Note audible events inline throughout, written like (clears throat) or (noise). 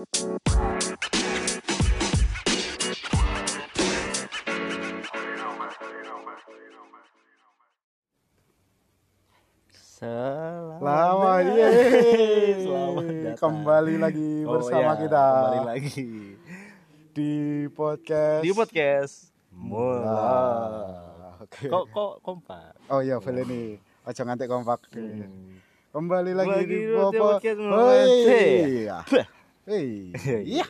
Selamat yeay. Selamat datang. Kembali lagi Oh, bersama iya, kita Kembali lagi di podcast di podcast Mula. Ah, Oke. Kok kok kompak? Oh iya, Fel ini. Ojo ngantek kompak. Hmm. Kembali lagi Lagi di podcast Mula. (laughs) Hei. Bah. Hei. Iya.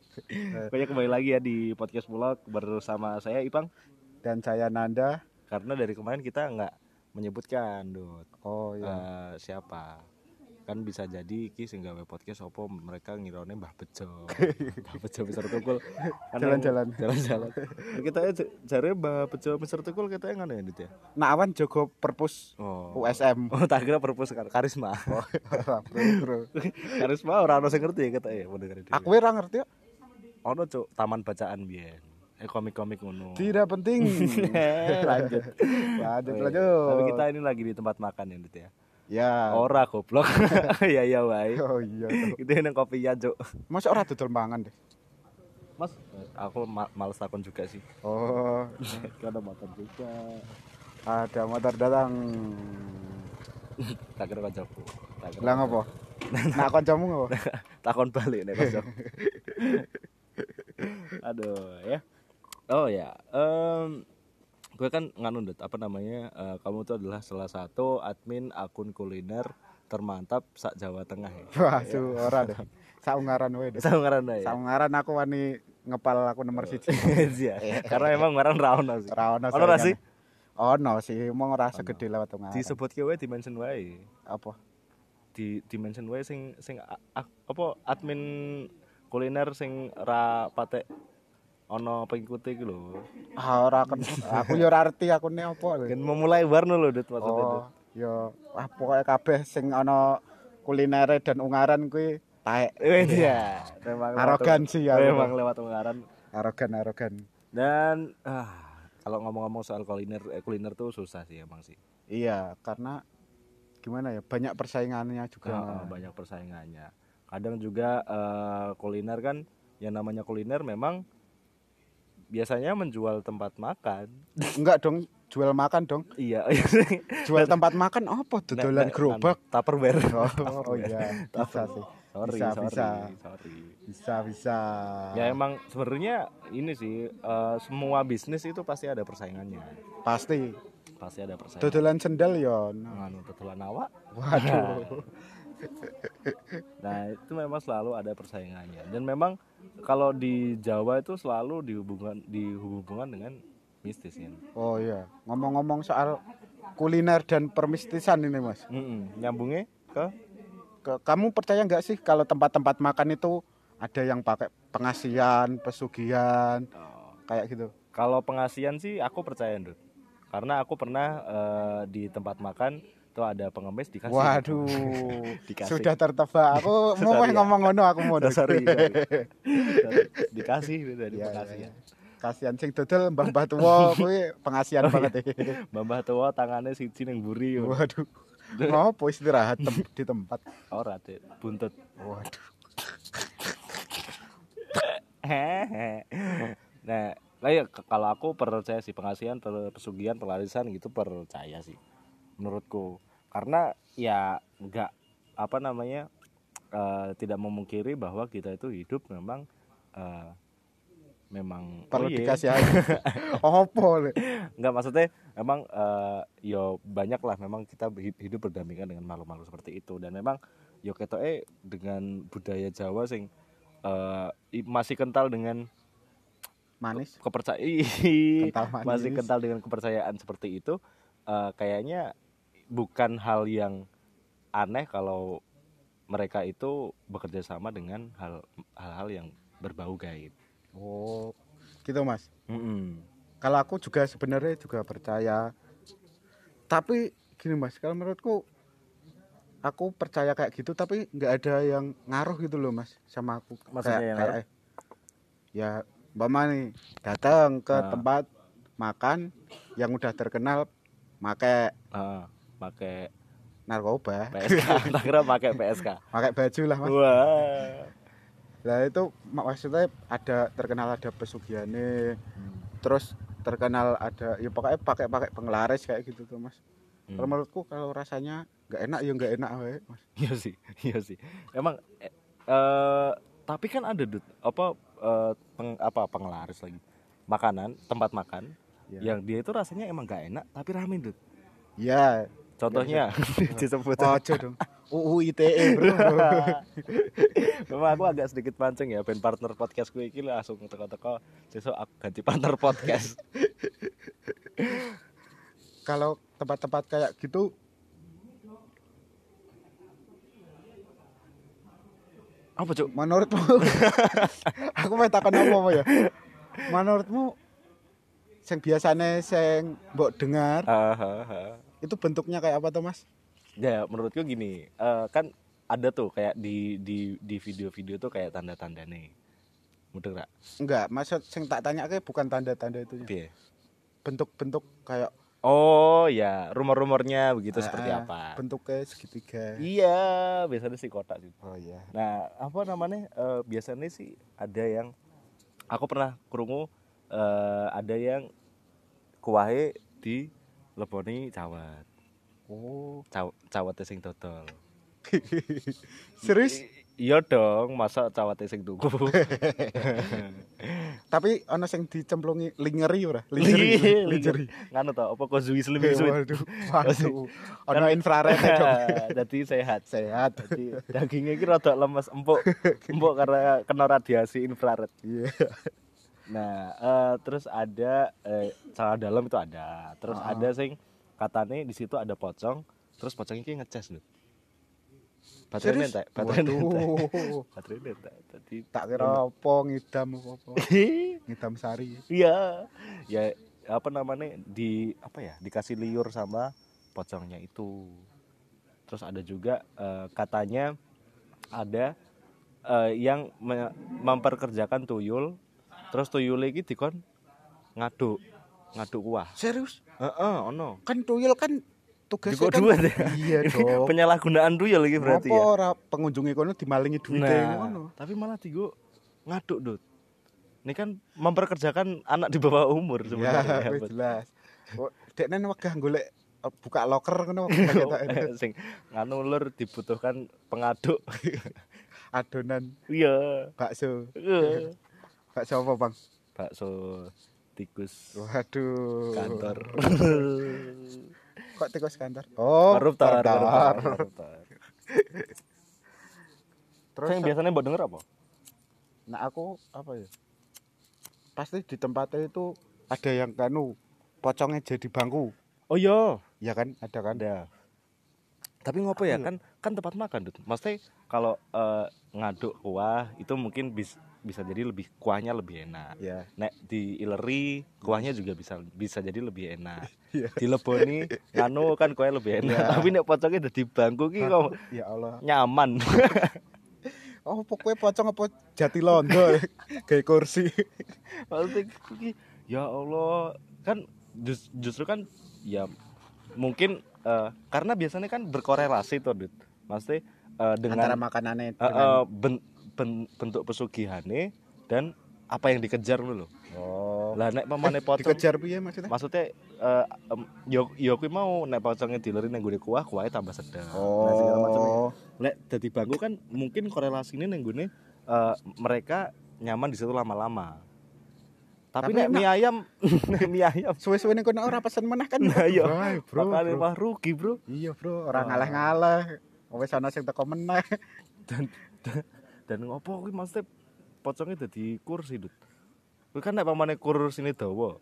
(laughs) Pokoknya kembali lagi ya di podcast Mula bersama saya Ipang Dan saya Nanda. karena dari kemarin kita nggak menyebutkan Dut Oh iya. eh, siapa kan bisa jadi ki sing gawe podcast opo mereka ngirone Mbah Bejo (laughs) Mbah Bejo Mister Tukul Kan yang- Jalan-jalan. jalan-jalan (laughs) kita ya jare Mbah Bejo Mister Tukul kita ngono ya Dit ya Nah, awan jogo perpus oh USM. oh tak kira perpus kar- karisma Oh, (laughs) bro, bro. karisma ora ono sing ngerti ya kita ya dhewe Aku ora ngerti. ya. ono cuk taman bacaan biyen eh komik-komik ngono Tidak penting. lanjut Lanjut, Oh, iya. lanjut. tapi kita ini lagi di tempat makan ya Dit ya Ya. ora goblok (laughs) ya ya wae Oh iya. itu yang kopi ya cuk Masa ora dodol mangan deh. Mas, aku ma males takon juga sih. Oh, (laughs) Ada motor juga. ada motor datang. Tak kira kancaku. Tak kira. Lah ngopo? Nak kancamu ngopo? (laughs) Takon balik nek kanca. Aduh, ya. Oh ya, em gue kan nganu Dut, apa namanya? eh, kamu tuh adalah salah satu admin akun kuliner termantap sak Jawa Tengah ya. Waduh, ora deh. Saungaran wae deh. Sangaran ya. Saungaran aku wani ngepal aku nomor siji. (laughs) Iya. Karena emang ngaran ra ono sih. Ora ono. Ono ra sih? Ono sih, mong ora segede lewat ungaran. Disebut wae dimension wae. apa? di dimension wae sing sing apa admin kuliner sing ra patek ono pengikuti iki lho. Ah, ora. (laughs) Aku yo ora ngerti akune apa. lho. Kan memulai warno lho Dut maksudnya. Oh, yo ah pokoke kabeh sing ana kulinere dan ungaran kuwi taek. Iya, memang lewat- Arogansi ya. Memang lewat ungaran. Arogan arogan. Dan ah kalau ngomong-ngomong soal kuliner eh, kuliner tuh susah sih emang sih. Iya, karena gimana ya? Banyak persaingannya juga. Ah, banyak persaingannya. Kadang juga eh, kuliner kan yang namanya kuliner memang biasanya menjual tempat makan. Enggak dong, jual makan dong. Iya. Jual tempat makan apa? Dodolan Nek- gerobak. nek- Tupperware. Oh, oh iya, (laughs) bisa sih. Sorry, Bisa, sorry, bisa. sorry. Bisa, bisa. Ya emang sebenarnya ini sih eh, semua bisnis itu pasti ada persaingannya. Pasti. Pasti ada persaingan. Dodolan sendal ya. nah. Nganu tetulan awak. Waduh. (laughs) (laughs) Nah, itu memang selalu ada persaingannya. Dan memang kalau di Jawa itu selalu dihubungkan dihubungkan dengan mistis kan. Oh iya, ngomong-ngomong soal kuliner dan permistisan ini, Mas. Mm-mm. Nyambungnya ke Ke- kamu percaya nggak sih kalau tempat-tempat makan itu ada yang pakai pengasian, pesugihan, kayak gitu? kalau pengasian sih aku percaya, Ndut. Karena aku pernah eh, di tempat makan tuh ada pengemis dikasih. Waduh, (laughs) Dikasih. sudah tertebak. Aku (laughs) mau ya. ngomong ngono, aku mau. (laughs) sorry, sorry. dikasih dari Iya, pengasian. Kasihan sing dodol mbah-mbah tuwa kuwi pengasian banget ya. Mbah tua tangannya siji ning mburi. Waduh. Ngopo istirahat tem- di tempat? Ora, Dik. Buntut. Waduh. nah, lah ya kalau aku percaya sih pengasihan, per- pesugihan, pelarisan gitu percaya sih menurutku. Karena ya enggak apa namanya eh, tidak memungkiri bahwa kita itu hidup memang eh, memang Perlu (laughs) oh iya. dikasih aja. Opo le? Enggak maksudnya emang eh yo banyak lah memang kita hi- hidup berdampingan dengan makhluk-makhluk seperti itu dan memang yo ketoke dengan budaya Jawa sing i- masih kental dengan Manis. kepercayaan (laughs) masih kental dengan kepercayaan seperti itu eh kayaknya bukan hal yang aneh kalau mereka itu bekerja sama dengan hal hal-hal yang berbau gaib. Oh, gitu Mas. Mm-mm. Kalau aku juga sebenarnya juga percaya. Tapi gini Mas, kalau menurutku aku percaya kayak gitu tapi nggak ada yang ngaruh gitu loh Mas sama aku. Maksudnya kayak, yang kayak, eh, ya Mbak nih datang ke Nah. tempat makan yang udah terkenal make Ah, pakai narkoba, PSK, (laughs) tak kira pakai PSK. pakai baju lah Mas. Wah. Lah itu mak- maksudnya ada terkenal ada pesugihannya, Hmm. terus terkenal ada ya pokoknya pakai pakai penglaris kayak gitu tuh mas. Hmm. Kalau menurutku kalau rasanya nggak enak ya nggak enak wae mas. (laughs) Iya sih, iya sih. Emang eh, eh, tapi kan ada Dut, apa eh, peng- apa penglaris lagi. Makanan, tempat makan Ya. yang dia itu rasanya emang gak enak tapi rame Dut. Ya. Contohnya (laughs) disebut Ojo dong. UU ITE bro. (laughs) Memang aku agak sedikit pancing ya ben partner podcast gue iki langsung teko-teko sesuk aku ganti partner podcast. (laughs) kalau tempat-tempat kayak gitu Apa, Cuk? menurutmu aku mau takon apa apa ya menurutmu yang biasanya yang mbok dengar Ah, ah, ah. Itu bentuknya kayak apa tuh mas Ya, menurutku gini, eh, kan ada tuh kayak di di di video-video tuh kayak tanda-tanda nih. Mudeng gak? enggak maksud yang tak tanya ke bukan tanda-tanda Piye? bentuk-bentuk kayak Oh ya, rumor-rumornya begitu seperti ah, apa? bentuknya segitiga Iya, biasanya sih kotak sih. oh iya Nah, apa namanya? eh, biasanya sih ada yang aku pernah kerungu eh, ada yang kuahe di leboni cawat. oh Caw, cawate sing dodol. (laughs) serius Iya dong, masa cawate sing tuku. (laughs) tapi ono yang dicemplungi lingeri ora (laughs) Lingeri, lingeri Nganu to, apa kozui slim Eh, sweet. waduh waduh ono infrared dong Jadi sehat. sehat Jadi dagingnya iki rada lemes empuk. Empuk karena kena radiasi infrared. iya Nah, eh, terus ada eh, celana dalam itu ada. Terus Ah. ada sing katanya di situ ada pocong, terus pocongnya iki ngecas lho. Baterai nentek, baterai nentek. (laughs) Baterai nentek. Tadi tak kira apa ngidam apa (laughs) ngidam sari Iya. Ya apa namanya di apa ya? Dikasih liur sama pocongnya itu. Terus ada juga eh, katanya ada eh, yang me- memperkerjakan tuyul. Terus tuyul iki dikon ngaduk ngaduk kuah. serius Heeh, ono. kan tuyul kan tugasnya kan dua deh. iya dong Penyalahgunaan tuyul iki berarti apa ya. ora pengunjungi kono dimalingi duit Nah, ngono tapi malah tigo ngaduk, Dut. Ini kan memperkerjakan anak di bawah umur ya sebenarnya. wis jelas Oh, dekne wegah golek eh, buka loker ngono (laughs) sing nganu lur dibutuhkan pengaduk (laughs) adonan iya bakso Iya. Bakso apa bang? Bakso tikus waduh. kantor. (laughs) Kok tikus kantor? Oh koruptor koruptor. koruptor, terus Sing biasanya mbok denger apa? Nah aku apa ya? Pasti di tempatnya itu ada yang kanu pocongnya jadi bangku. Oh iya. Ya kan? Ada kan? Ada. Tapi ngopo ya kan kan tempat makan Dut. maksudnya kalau eh, ngaduk kuah itu mungkin bis, bisa jadi lebih kuahnya lebih enak. Ya nek di ileri kuahnya juga bisa bisa jadi lebih enak. (laughs) Iya. di leboni nganu kan kuahnya lebih enak. Iya. tapi nek pocongnya udah di bangku ki kok ya Allah. nyaman. (laughs) Oh pokoknya pocong apa jati londo? (laughs) Kayak kursi. Maksudnya ya Allah. Kan jus- justru kan ya mungkin eh, karena biasanya kan berkorelasi tuh Dut. Maksudnya eh, antara dengan makanannya eh, dengan eh, ben- ben- bentuk pesugihannya dan apa yang dikejar dulu. oh Lah nek pemane pocong dikejar piye maksudnya maksudnya eh, em, yo yo kuwi mau nek pocongnya dileri nang gone kuah kuahnya tambah sedap. Nah, macamnya. oh Lek dadi bangku kan mungkin korelasinya nang gone eh, mereka nyaman di situ lama-lama. Tapi, Tapi nek mie ayam, (laughs) mie ayam suwe-suwe ning kono ora pesen kan Nah, iya. Bro, bro. mah rugi, Bro. iya bro ora Wah. ngalah-ngalah wis ana sing teko meneh Dan ngopo kuwi maksudnya pocongnya dadi kursi, Dut. Kuwi kan nek pamane kursine dawa.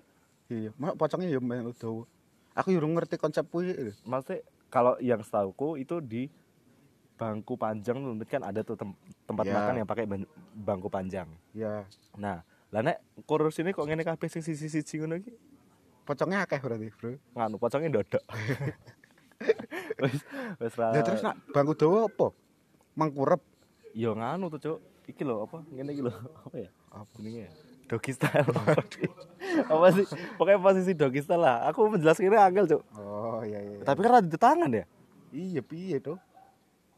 iya mak pocongnya ya melu dawa aku yo ngerti konsep kuwi Maksudnya kalau yang setahuku itu di bangku panjang tuh kan ada tuh tem- tempat Ya. makan yang pakai ban- bangku panjang. ya Nah, lah nek kursi ini kok ngene kabeh sing sisi-sisi ngono iki pocongnya akeh berarti bro nganu pocongnya ndodok. (laughs) Wis wis ya terus nak bangku dawa apa mangkurep yo nganu tuh, Cuk. Iki lho apa? Ngene iki lho. (laughs) Apa ya? apa Jenenge ya? Doggy style. (laughs) apa sih? Pokoknya posisi doggy style lah. Aku menjelaskannya angel, Cuk. oh iya iya Tapi kan ada di tangan ya. iya piye tuh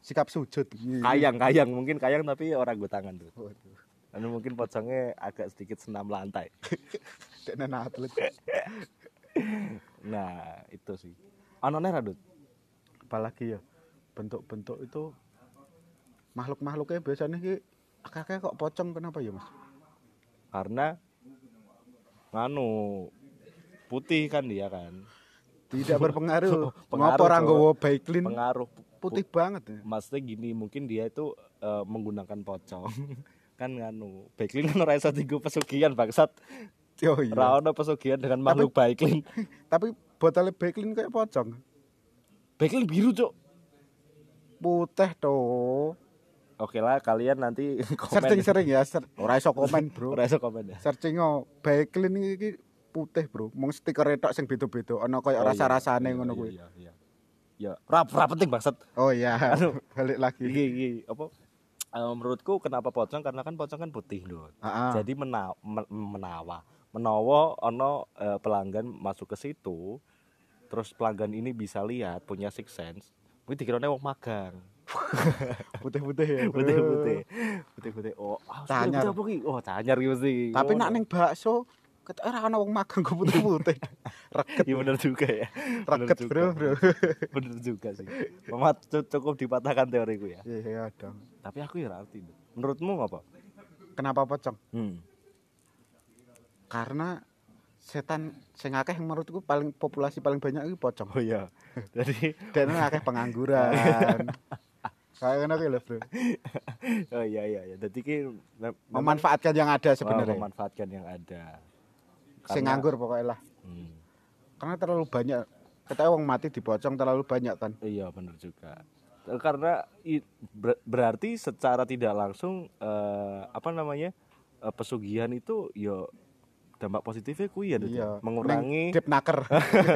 sikap sujud. kayang kayang mungkin kayang tapi orang gue tangan tuh Waduh. Anu mungkin pocongnya agak sedikit senam lantai (laughs) nena atlet. nah itu sih anone radut Apalagi ya bentuk-bentuk itu makhluk-makhluknya biasanya ki kok pocong kenapa ya, Mas? karena nganu putih kan dia kan Tidak berpengaruh. (laughs) Pengaruh, Cok. nggawa Baiklin pengaruh putih banget ya. maksudnya gini mungkin dia itu eh, menggunakan pocong (laughs) kan nganu baiklin kan ora iso dienggo pesugihan bangsat Oh iya. Ra ono pesugihan dengan makhluk baiklin (laughs) Tapi botolnya Baiklin kayak pocong. baiklin biru cuk Putih toh. Oke lah kalian nanti (laughs) komen Searching sering ya, ser ora iso komen, Bro. ora iso komen ya Searching oh, Baiklin iki putih, Bro. Mung stiker tok sing beda-beda. Ana koyo Oh, iya. rasa-rasane Iya, ngono iya, kuwi. iya iya ya ra, ra penting bangsat Oh iya. (laughs) Balik lagi. Iki iki apa eh, menurutku kenapa pocong karena kan pocong kan putih loh. Heeh. Jadi mena men- menawa menawa ono eh, pelanggan masuk ke situ terus pelanggan ini bisa lihat punya six sense kuwi dikirane wong magang Putih-putih ya. (laughs) Bro. putih putih putih putih oh ah, putih apa ki? oh canyar ki mesti Tapi Oh, nak ning bakso ketok ora ana wong magang kok putih-putih. (laughs) Reget. iya bener juga ya Reget. Bro, Bro. (laughs) bener juga sih Memat cukup dipatahkan teoriku ya Iya dong. tapi aku ya ngerti menurutmu apa Kenapa pocong? hmm. Karena setan sing akeh menurutku paling populasi paling banyak itu pocong. oh iya jadi Dan akeh pengangguran. Kayak ngono lho, Bro. (laughs) oh iya iya iya jadi ki Memanfaatkan yang ada Oh, sebenarnya. memanfaatkan yang ada Sing Karena- nganggur pokoknya lah. Hmm, Karena terlalu banyak. Kita wong mati dipocong terlalu banyak kan. iya benar juga Eh, karena berarti secara tidak langsung eh, apa namanya eh, pesugihan itu yo dampak positifnya kuy ya ya? Iya. mengurangi Deep naker.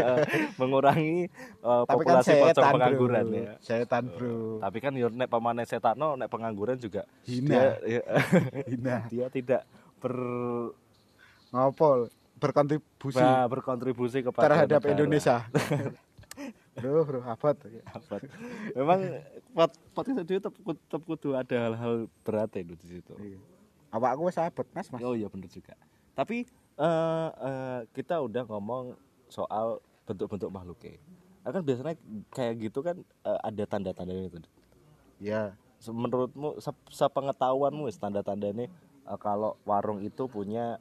(laughs) mengurangi eh, Tapi kan populasi pocong setan, pengangguran bro. ya Setan, Bro. tapi kan yo nek pamane setano nek pengangguran juga Hina. dia, (laughs) Hina. (laughs) dia tidak ber Ngopo berkontribusi Nah, berkontribusi kepada terhadap negara. Indonesia. bro, bro, abot. Apa? Memang pot podcast itu tetap, tetap kudu ada hal-hal berat ya di situ. Iya. Awakku wis abot, Mas, Mas. Oh iya bener juga. Tapi eh, eh, kita udah ngomong soal bentuk-bentuk makhluknya. Nah, kan biasanya kayak gitu kan eh, ada tanda-tandanya itu. Se- Menurutmu se- sepengetahuanmu wis tanda-tandanya eh, kalau warung itu punya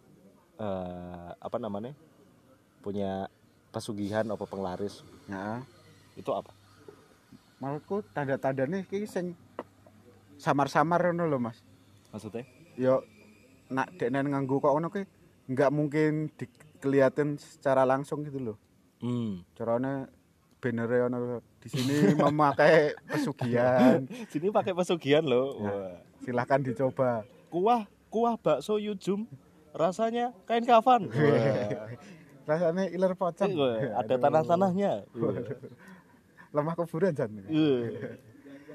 eh, apa namanya? Punya pesugihan apa penglaris Ya. itu apa? Menurutku tanda-tandanya iki sing samar-samar ngono lho, Mas. Maksudnya? Yo nak dekne nganggo kok ngono ki enggak mungkin dikeliatin secara langsung gitu loh. Hmm. Carane banner ono di sini memakai (laughs) pesugihan. Sini pakai pesugihan loh. Ya. Wah. Silahkan dicoba. Kuah, kuah bakso Yujum rasanya kain kafan. Wah. (laughs) Rasanya iler pocong. Wah, Ada Aduh. tanah-tanahnya. (laughs) Lemah kuburan jan. Iya.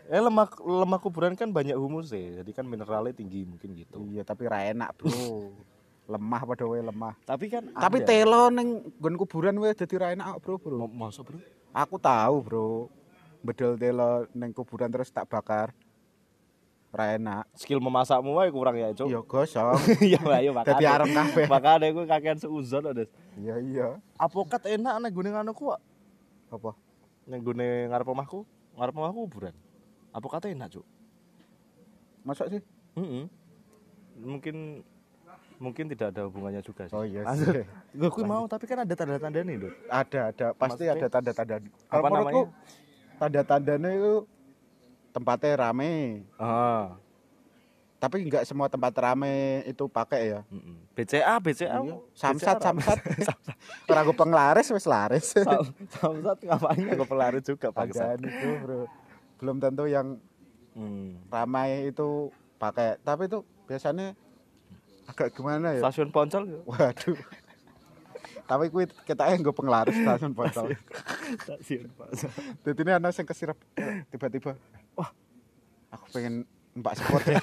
Eh lemak lemak kuburan kan banyak humus ya, jadi kan mineralnya tinggi mungkin gitu. Iya, tapi ra enak, Bro. Lemah pada wae lemah. Tapi kan Tapi ada. telo ning nggon kuburan wae dadi ra enak, Bro, Bro. Masa bro? Aku tahu, Bro. Bedel telo ning kuburan terus tak bakar. Ra enak. Skill memasakmu wae kurang ya, Cuk. Iya, gosong. (laughs) Iya, ayo Dadi makane. arem kabeh. Makane aku kakean seuzon ada. Iya, iya. Apokat enak nek gune anu ku. Apa? Nek gune ngarep omahku, ngarep omahku kuburan. Apokat enak, Cuk. Masuk sih? Mm-mm. Mungkin mungkin tidak ada hubungannya juga sih. Oh iya sih. Gue mau tapi kan ada tanda-tanda nih, Dut. Ada, ada. Pasti Maksudnya, ada tanda-tanda. apa Kalau menurutku namanya? tanda-tandanya itu tempatnya rame. Ah. Tapi enggak semua tempat rame itu pakai ya. BCA, BCA. Iya. Samsat, BCA, samsat. (laughs) Gue penglaris wis laris. (laughs) Sam- Samsat ngapain gue pelari juga. Pagan itu, Bro. Belum tentu yang Hmm. ramai itu pakai. Tapi itu biasanya agak gimana ya? Stasiun Poncol. Waduh. Tapi kuwi kita gue penglaris stasiun botol. Stasiun Poncol. Jadi ini anak yang kesirap tiba-tiba. Wah, aku pengen mbak sport ya.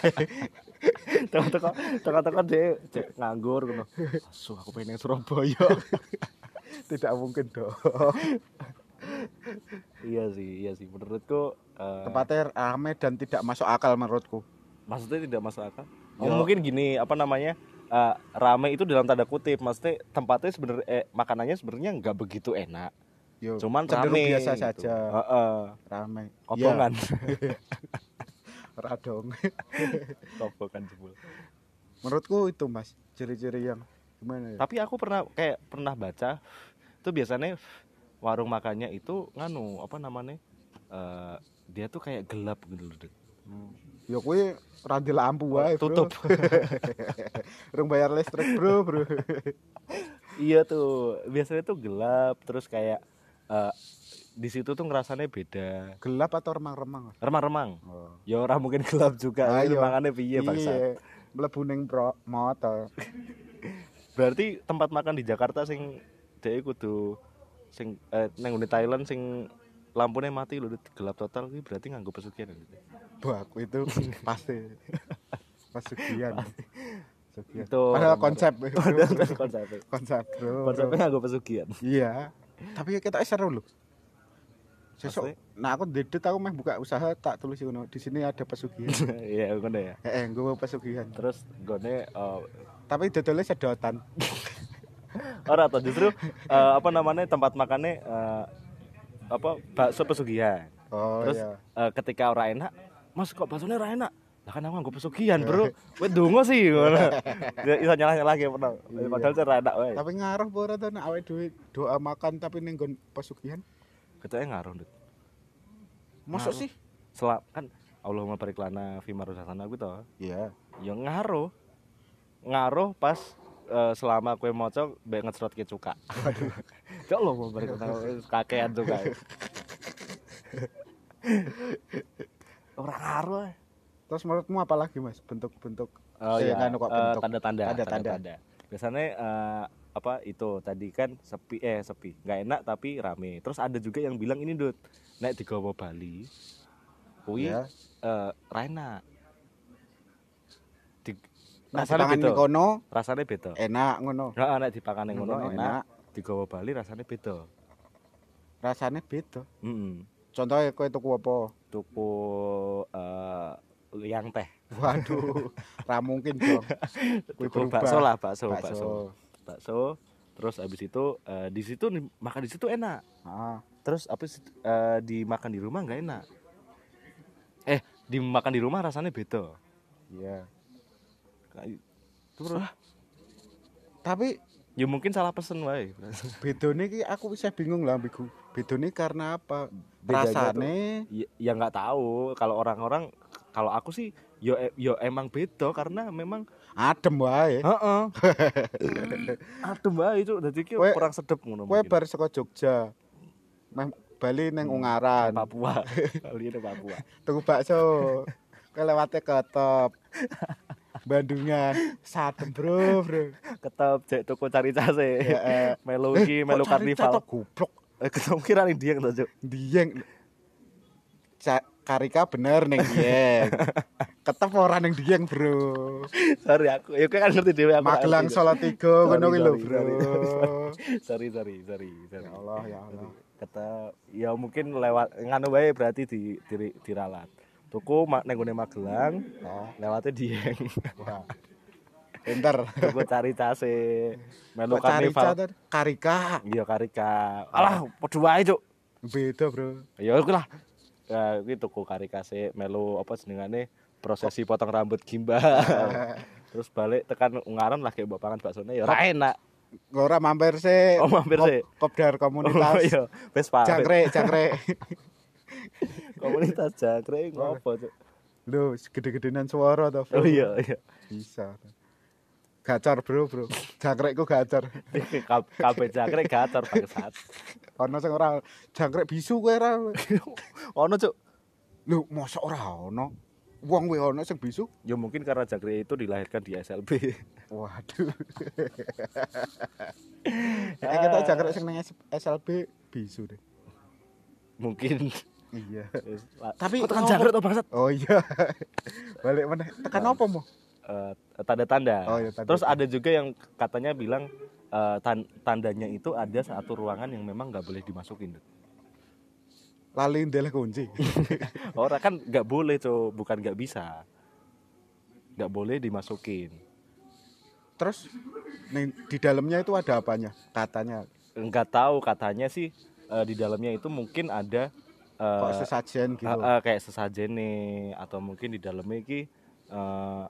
(laughs) Tengah-tengah dia cek nganggur ngono. Asu aku pengen yang Surabaya. (laughs) Tidak mungkin dong. iya sih, iya sih. Menurutku Eh, Tempatnya rame dan tidak masuk akal menurutku. maksudnya tidak masuk akal Oh, mungkin gini apa namanya eh, rame itu dalam tanda kutip maksudnya tempatnya sebenarnya eh, makanannya sebenarnya nggak begitu enak Yo, cuman cenderung rame biasa gitu. saja. Heeh. Rame. kobongan Iya, (laughs) radong. (laughs) kobongan jebul menurutku itu Mas, ciri-ciri yang gimana ya? tapi aku pernah kayak pernah baca itu biasanya warung makannya itu nganu apa namanya eh, dia tuh kayak gelap gitu loh Dek. Ya kuwi ora di lampu wae, Bro. tutup (laughs) Rung bayar listrik, Bro, Bro. iya tuh biasanya tuh gelap terus kayak eh, di situ tuh ngerasanya beda Gelap atau remang-remang? remang-remang Oh. ya orang mungkin gelap juga Ayo. Ayo. mangannya piye bangsa Iya, mlebu ning pro- motor. berarti tempat makan di Jakarta sing dhek kudu sing eh, neng di Thailand sing lampunya mati lho gelap total kuwi berarti nganggo pesugihan. Wah, aku itu pasti pesugihan. Pesugihan. Itu Padahal konsep. (laughs) Padahal konsepnya konsep, Bro. konsepnya nganggo pesugihan Iya. Tapi ya kita seru loh. Sesuk, nah aku dedet aku meh buka usaha tak tulis ngono. Di sini ada pesugihan. (laughs) iya ngono ya Heeh, gue pesugihan. terus gone eh, Tapi dodolnya sedotan. (laughs) ora toh justru eh, apa namanya tempat makannya eh, apa bakso pesugihan Oh terus iya. eh, ketika ora enak mas kok baksonya ora enak? Lah kan aku nganggo pesugihan bro. (laughs) Wes dungo sih ngono. Bisa nyalah nyalah gitu padahal. Iya. padahal cara enak wae Tapi ngaruh ora to nek awake dhewe doa makan tapi ning nggon pesugihan? ketoknya ngaruh Dut. Masuk sih? selap kan Allahumma barik lana fi maruzaqana gitu Iya. ya ngaruh. Ngaruh pas eh, selama kue moco mbek ngecrot ke cuka. (laughs) Ya Allah mau barik lana kakean cuka (laughs) orang ngaruh eh. Terus menurutmu apa lagi Mas bentuk-bentuk Oh iya, nganu kok eh, bentuk. tanda-tanda, Tanda-tanda. tanda-tanda. Biasanya eh, apa itu tadi kan sepi eh sepi, nggak enak tapi rame. Terus ada juga yang bilang ini dud, naik di Gowo Bali, kui ya? eh Raina. Di, rasanya beda, kono rasanya beda. enak ngono. Nggak enak dipakan yang ngono Ngono enak, di Gowo Bali rasanya beda. Rasanya beda. Mm Contohnya kowe tuku apa? Tuku eh liang teh, (laughs) Waduh, ra mungkin dong. (laughs) Tuku bakso lah, bakso, bakso, Bakso. bakso. Terus abis itu eh, di situ makan di situ enak. Ah, terus sih eh, dimakan di rumah nggak enak eh dimakan di rumah rasanya beda iya. Kayak- terus Tapi ya mungkin salah pesen wae bedone iki aku bisa bingung lah ambigu. Bedone karena apa? Rasane ya ya nggak tahu kalau orang-orang kalau aku sih yo yo emang beda karena memang adem wae. heeh (laughs) adem wae itu dadi ki kurang sedep ngono Kowe bar saka Jogja. Meh Bali ning Ungaran. Papua (laughs) kali ini Papua Tuku bakso. Kowe lewate ketop. Bandungan. Sadem, Bro, Bro. ketep cek toko cari case Ya, eh. melu iki melu karnival goblok. Eh ketemu kira ning dia to Cuk. Dieng. Karika bener ning Dieng. (laughs) Ketep ora ning Dieng, Bro. sorry aku ya kan ngerti dhewe aku Magelang. Solo 3 ngono kuwi lho, Bro. sorry sorry sorry sorry Ya Allah, ya Allah. kata ya mungkin lewat nganu wae berarti di, di diralat tuku mak neng gone Magelang Oh, lewatnya dieng wah. (laughs) Pinter. tuku cari case melu karnival Karika. iya karika alah padha wae cuk Beda, Bro. ya iku lah ya kuwi tuku karika sih melu apa jenengane prosesi potong rambut gimbal (laughs) terus balik tekan ungaran lagi mbok pangan baksone ya ora enak Ora mampir sih. Oh, mampir sih. Kopdar oh komunitas. iya Vespa Jangkrik, jangkrik. (laughs) komunitas jangkrik ngopo cuk Lho, gede-gedenan suara to, Bro. oh iya iya Bisa. Gacor, Bro, Bro. Jangkrikku gacor. (laughs) Kab- kabeh jangkrik gacor bangsat Ono sing ora jangkrik bisu kowe ora. (laughs) ono cuk Lho, mosok ora ono. Wong kuwi ono sing bisu. ya mungkin karena jangkrik itu dilahirkan di SLB Waduh. (laughs) Nek kita jangkrik sing nang SLB bisu deh. mungkin Iya. tapi tekan jangkrik tuh bangsat Oh iya. Balik meneh. Tekan apa mo? Eh, tanda-tanda Oh, iya, terus ada juga yang katanya bilang tan- tandanya itu ada satu ruangan yang memang nggak boleh dimasukin Dut. lali ndeleh kunci. (laughs) Orang kan nggak boleh tuh, bukan nggak bisa. Nggak boleh dimasukin. Terus nih, di dalamnya itu ada apanya? Katanya Nggak tahu katanya sih eh, di dalamnya itu mungkin ada eh, kok sesajen gitu. eh, eh, kayak sesajen nih atau mungkin di dalamnya eh,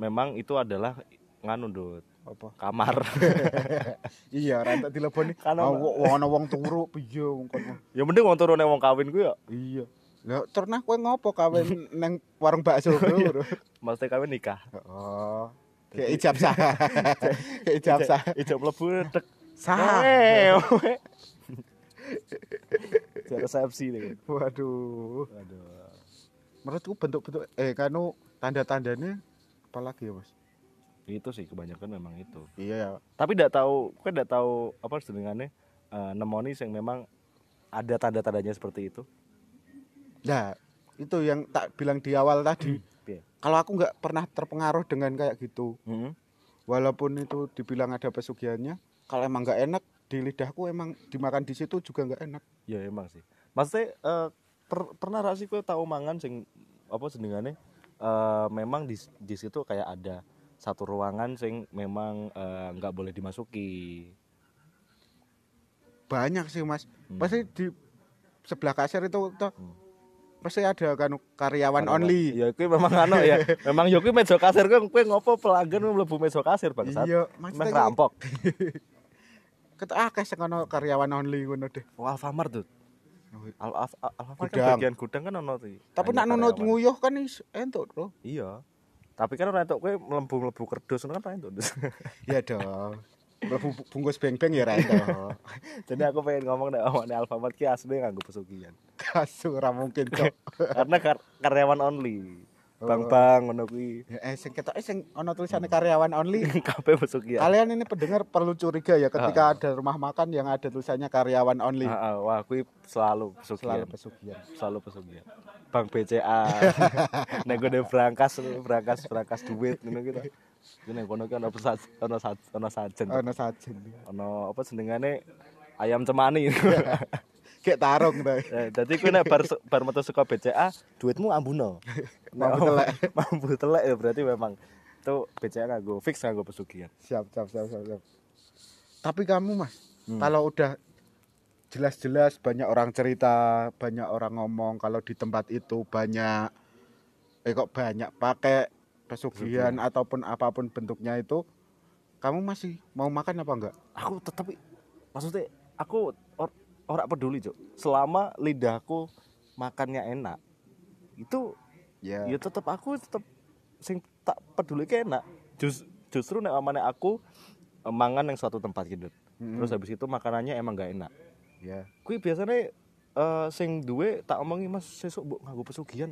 memang itu adalah nganu Apa? kamar. (laughs) Iya. (laughs) Kan Ah, ono- wo- wong wong turu (laughs) piye wong kono. ya mending wong turune wong kawin ku ya. Iya. Lah terus kowe ngopo kawin neng warung bakso bro? Maksudnya kawin nikah. Oh. Kayak ijab sah. Kayak ijab sah. Ijo mlebu tek. Sah. Resepsi nih. Waduh. Aduh. Menurutku bentuk-bentuk eh kanu tanda-tandanya apalagi ya, Mas? Itu sih kebanyakan memang itu. Iya ya. Tapi tidak tahu, kan tidak tahu apa sedengannya eh, nemoni yang memang ada tanda-tandanya seperti itu. Nah, itu yang tak bilang di awal tadi. Piye? Kalau aku nggak pernah terpengaruh dengan kayak gitu. Heeh. Walaupun itu dibilang ada pesugihannya, kalau emang nggak enak di lidahku emang dimakan di situ juga nggak enak. Ya emang sih. Maksudnya eh, per- pernah ra sih kowe tahu mangan sing apa senengane eh memang di di situ kayak ada satu ruangan sing memang eh, nggak boleh dimasuki. Banyak sih mas. Hmm. Pasti di sebelah kasir itu toh, Hmm. pasti ada kan karyawan Karena- only. Ya kuwi memang anu ya. (laughs) memang yo kuwi meja kasir kuwi kowe ngopo pelanggan mlebu meja kasir bangsat. Iya, Memang rampok. (laughs) Akeh sing ono karyawan only ngono deh. Oh, Alfamart tuh. Al Al Al- kan Gudang. bagian gudang kan ono tuh. Tapi nak nunut karyawan. nguyuh kan entuk, Bro. Iya. Tapi kan ora entuk kowe mlebu-mlebu kerdus kan ora entuk. (laughs) Iya dong. Mlebu bungkus beng-beng ya ra entuk. (laughs) Jadi aku pengen ngomong nek omongane Alfamart ki asli nganggo pesugihan. (laughs) Kasu ora mungkin, Cok. Karena kar- karyawan only. Bang-bang ngono kuwi. Ya, eh sing ketok eh, sing ono tulisannya karyawan only. (laughs) Kabeh pesugihan. Kalian ini pendengar perlu curiga ya ketika ada rumah makan yang ada tulisannya karyawan only. Heeh, wah kuwi selalu pesugihan. Selalu pesugihan. Selalu pesugihan. Bank BCA. (laughs) (laughs) nek gue berangkas berangkas berangkas duit ngono gitu. Ku nek kono ki ono pesat ono sajen. Ono sajen. Ono apa senengane ayam cemani. Kayak tarung ta. (laughs) Eh, Dadi kuwi nek bar bar metu saka BCA, duitmu ambuno. (laughs) Mampu telek. (laughs) Mampu telek ya berarti memang itu BCA nganggo fix nganggo pesugihan. Siap, siap, siap, siap, siap. Tapi kamu, Mas, Hmm. kalau udah jelas-jelas banyak orang cerita, banyak orang ngomong kalau di tempat itu banyak eh kok banyak pakai pesugihan ataupun apa pun bentuknya itu, kamu masih mau makan apa enggak? Aku tetap maksudnya aku or, ora peduli, Cuk. Selama lidahku makannya enak. Itu Ya. ya tetap aku tetap sing tak peduli ke enak. Jus, justru nek amane aku eh, mangan yang suatu tempat gitu. Mm-mm. Terus habis itu makanannya emang gak enak. Ya. Kui biasanya eh sing duwe tak omongi Mas sesuk mbok nganggo pesugihan.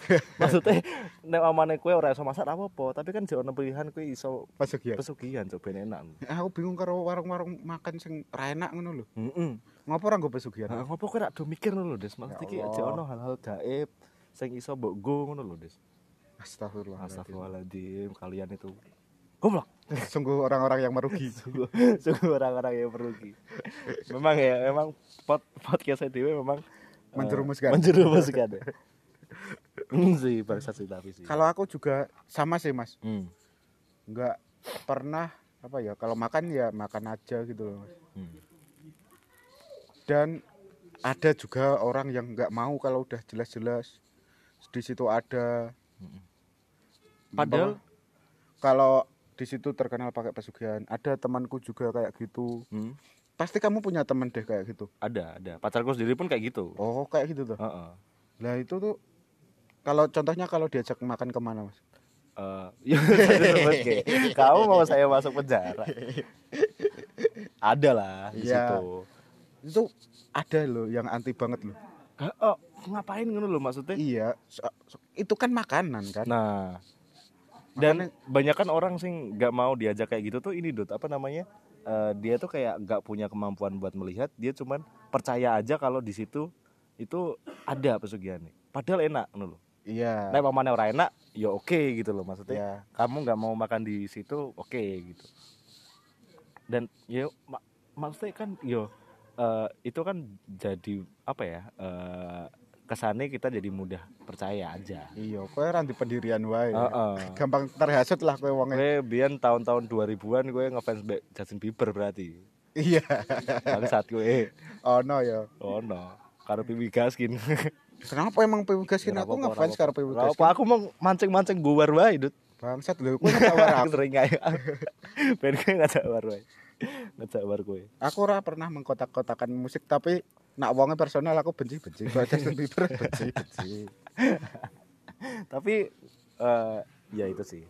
(laughs) Maksudnya nek amane kowe ora iso masak apa-apa, tapi kan jek ono pilihan kowe iso Pesugihan. pesugihan coba enak. Aku bingung karo warung-warung makan sing ra enak ngono lho. Heeh. Ngopo ora nggo pesugihan? Nah, ngopo kowe rak do mikir ngono lho, Des? Maksudnya iki jek ono hal-hal gaib sing iso mbok go ngono lho, Des. Astagfirullah. Astagfirullahaladzim, kalian itu goblok. (laughs) Sungguh orang-orang yang merugi. (laughs) Sungguh, sungguh orang-orang yang merugi. Memang ya, memang pod, podcast dewe memang eh, Menjerumuskan. menjerumuskan. ya. Hmm, sih bangsa sih tapi sih. Kalau aku juga sama sih, Mas. Hmm. nggak pernah apa ya kalau makan ya makan aja gitu loh Mas. Hmm. dan ada juga orang yang nggak mau kalau udah jelas-jelas di situ ada Mm-mm. Padahal- kalau di situ terkenal pakai pesugihan ada temanku juga kayak gitu Hmm. pasti kamu punya teman deh kayak gitu Ada, ada. Pacarku sendiri pun kayak gitu. oh kayak gitu tuh Heeh. lah itu tuh kalau contohnya kalau diajak makan ke mana mas Eh, (laughs) ya, Ge. Kamu mau saya masuk penjara? Ada lah di Iya. situ. itu ada loh yang anti banget loh oh, ngapain ngono loh maksudnya? iya so- so- itu kan makanan kan Nah, dan banyak kan orang sing nggak mau diajak kayak gitu tuh ini dot apa namanya? Eh, dia tuh kayak nggak punya kemampuan buat melihat, dia cuman percaya aja kalau di situ itu ada pesugihan nih. Padahal enak loh. iya Nah, pamane ora enak, ya oke gitu loh maksudnya. iya Kamu nggak mau makan di situ, oke gitu. Dan ya mak- maksudnya kan yo eh, itu kan jadi apa ya eh, kesannya kita jadi mudah percaya aja. Iya kowe ra di pendirian wae. Heeh. (laughs) gampang terhasut lah kowe wonge. Biyen tahun-tahun 2000-an gue ngefans Be- Justin Bieber berarti. Iya. Bangsat gue ono ya. Oh no karo Piwi Gaskin. (laughs) Kenapa emang PW Gaskin Ora aku ngefans ora karo Ora Gaskin? apa aku mau mancing-mancing guar wae dut. Bangsat lho kowe ngejawar (laughs) aku aku sering kayak ben gue ngajak war wae ngajak war gue aku ora pernah mengkotak-kotakan musik tapi nak wonge personal aku benci-benci. Kalau Justin Bieber benci-benci. (laughs) Tapi eh ya itu sih.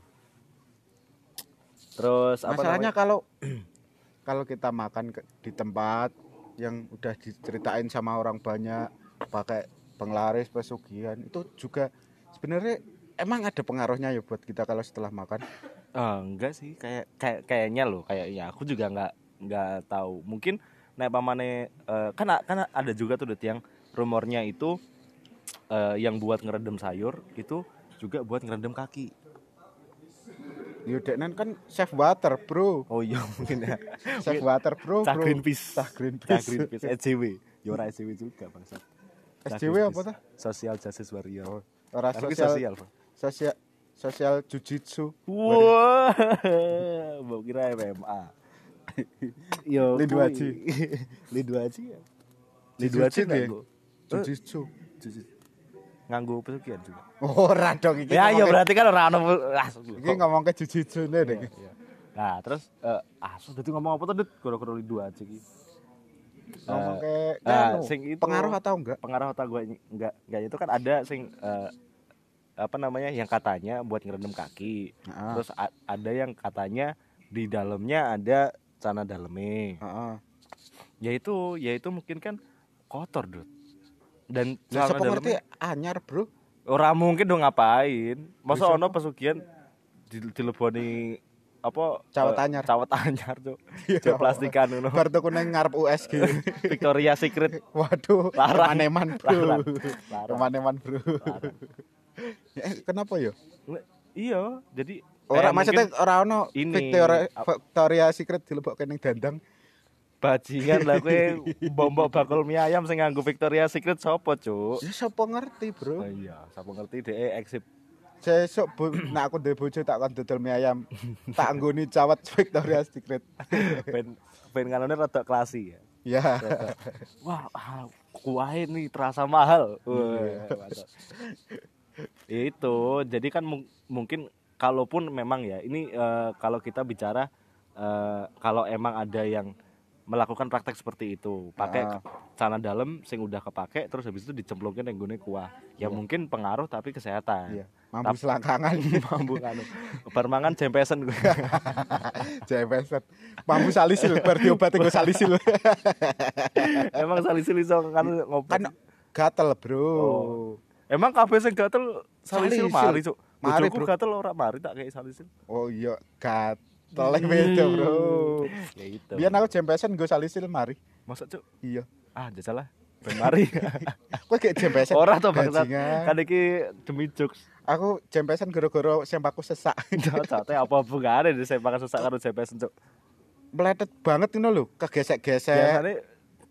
Terus apa masalahnya namanya? kalau (clears throat) kalau kita makan ke- di tempat yang udah diceritain sama orang banyak pakai penglaris pesugihan itu juga sebenarnya emang ada pengaruhnya ya buat kita kalau setelah makan Ah, enggak sih kayak kayak kayaknya loh kayaknya aku juga nggak nggak tahu. Mungkin naik pamane eh, kan a- kan ada juga tuh Dut, yang rumornya itu eh, yang buat ngeredem sayur itu juga buat ngeredem kaki. Yudeknan kan chef water bro. Oh iya mungkin ya. (laughs) Chef water bro cah bro. Greenpeace. Cah Greenpeace. cah Greenpeace. SJW Yora SJW juga bangsa SJW apa tuh? Social Justice Warrior. Ora Tapi sosial sosial sosial sosial jujitsu Wah, mau kira MMA. (laughs) Yo, Lindu kuy. Haji. Lindu Haji ya. Haji nggih? nganggo. jujitsu Jujutsu. Nganggo pesugihan juga. ora dong iki Ya, ya ngomongke- berarti kan ora ono ah, iki ngomong ke jujitsu nih deh Iya. Nah, terus eh ah, so, dadi ngomong apa tuh, Dit? Gara-gara Lindu Haji iki. ngomong ke ah, anu, sing itu- pengaruh atau enggak Pengaruh otak gue enggak enggak itu kan ada sing eh, apa namanya yang katanya buat ngerendam kaki. Heeh. Terus a- ada yang katanya di dalamnya ada celana dalamnya. Heeh. ya itu ya itu mungkin kan kotor dud dan celana sapa ngerti anyar, Bro? ora mungkin dong ngapain masa Bisa ono pesugihan di dileboni apa Cawet eh, anyar. cawet anyar tuh (laughs) Iya. Cuk plastikan ngono Bar tuku nang ngarep USG. (laughs) Victoria Secret (laughs) Waduh, Larang. eman-eman, Bro. Larang. Eman-eman, Bro. Larang. (laughs) Kenapa? Nge- iya jadi Ora kayak maksudnya mungkin ora ono ini, Victoria Victoria Secret dilebokke ning dandang. bajingan lah kowe (laughs) bombok bakul mie ayam sing nganggo Victoria Secret sopo cuk Ya sapa ngerti, oh Bro? iya sapa ngerti dhek eksip Sesuk bu, (clears throat) nek aku duwe bojo tak kon dodol mie ayam. tak nggoni cawet Victoria Secret. (laughs) ben ben nganone rada klasi ya Ya. wah ah, kuahnya nih terasa mahal Wah, Iya. Ya itu jadi kan mung- mungkin kalaupun memang ya ini eh, kalau kita bicara eh, kalau emang ada yang melakukan praktek seperti itu pakai Ah. celana dalam sing udah kepake terus habis itu dicemplungin yang gune kuah ya mungkin pengaruh tapi kesehatan Iya. Mampu selangkangan. (laughs) mampu anu bar mangan jempesen gue (laughs) Jepeset. Mampu salisil bar diobati nggo salisil. (laughs) emang salisil iso kan ngopi kan gatel, Bro. Oh. Emang kabeh sing gatel salisil mari, Cuk. Mari, Bro. gatel ora mari tak kayak salisil. Oh iya, gatel beda, Bro. Ya itu. Biar aku jempesan nggo salisil mari. Masa, Cuk? Iya. Ah, jajal lah. Ben mari. (laughs) Kowe kayak jempesan. Ora to. Bajingan. Kan iki demi jokes. Aku jempesan gara-gara sempaku sesak. (laughs) Cocok apa hubungane di sepakan sesak karo jempesan, Cuk. Meletet banget ngono lho, kegesek-gesek. Biasanya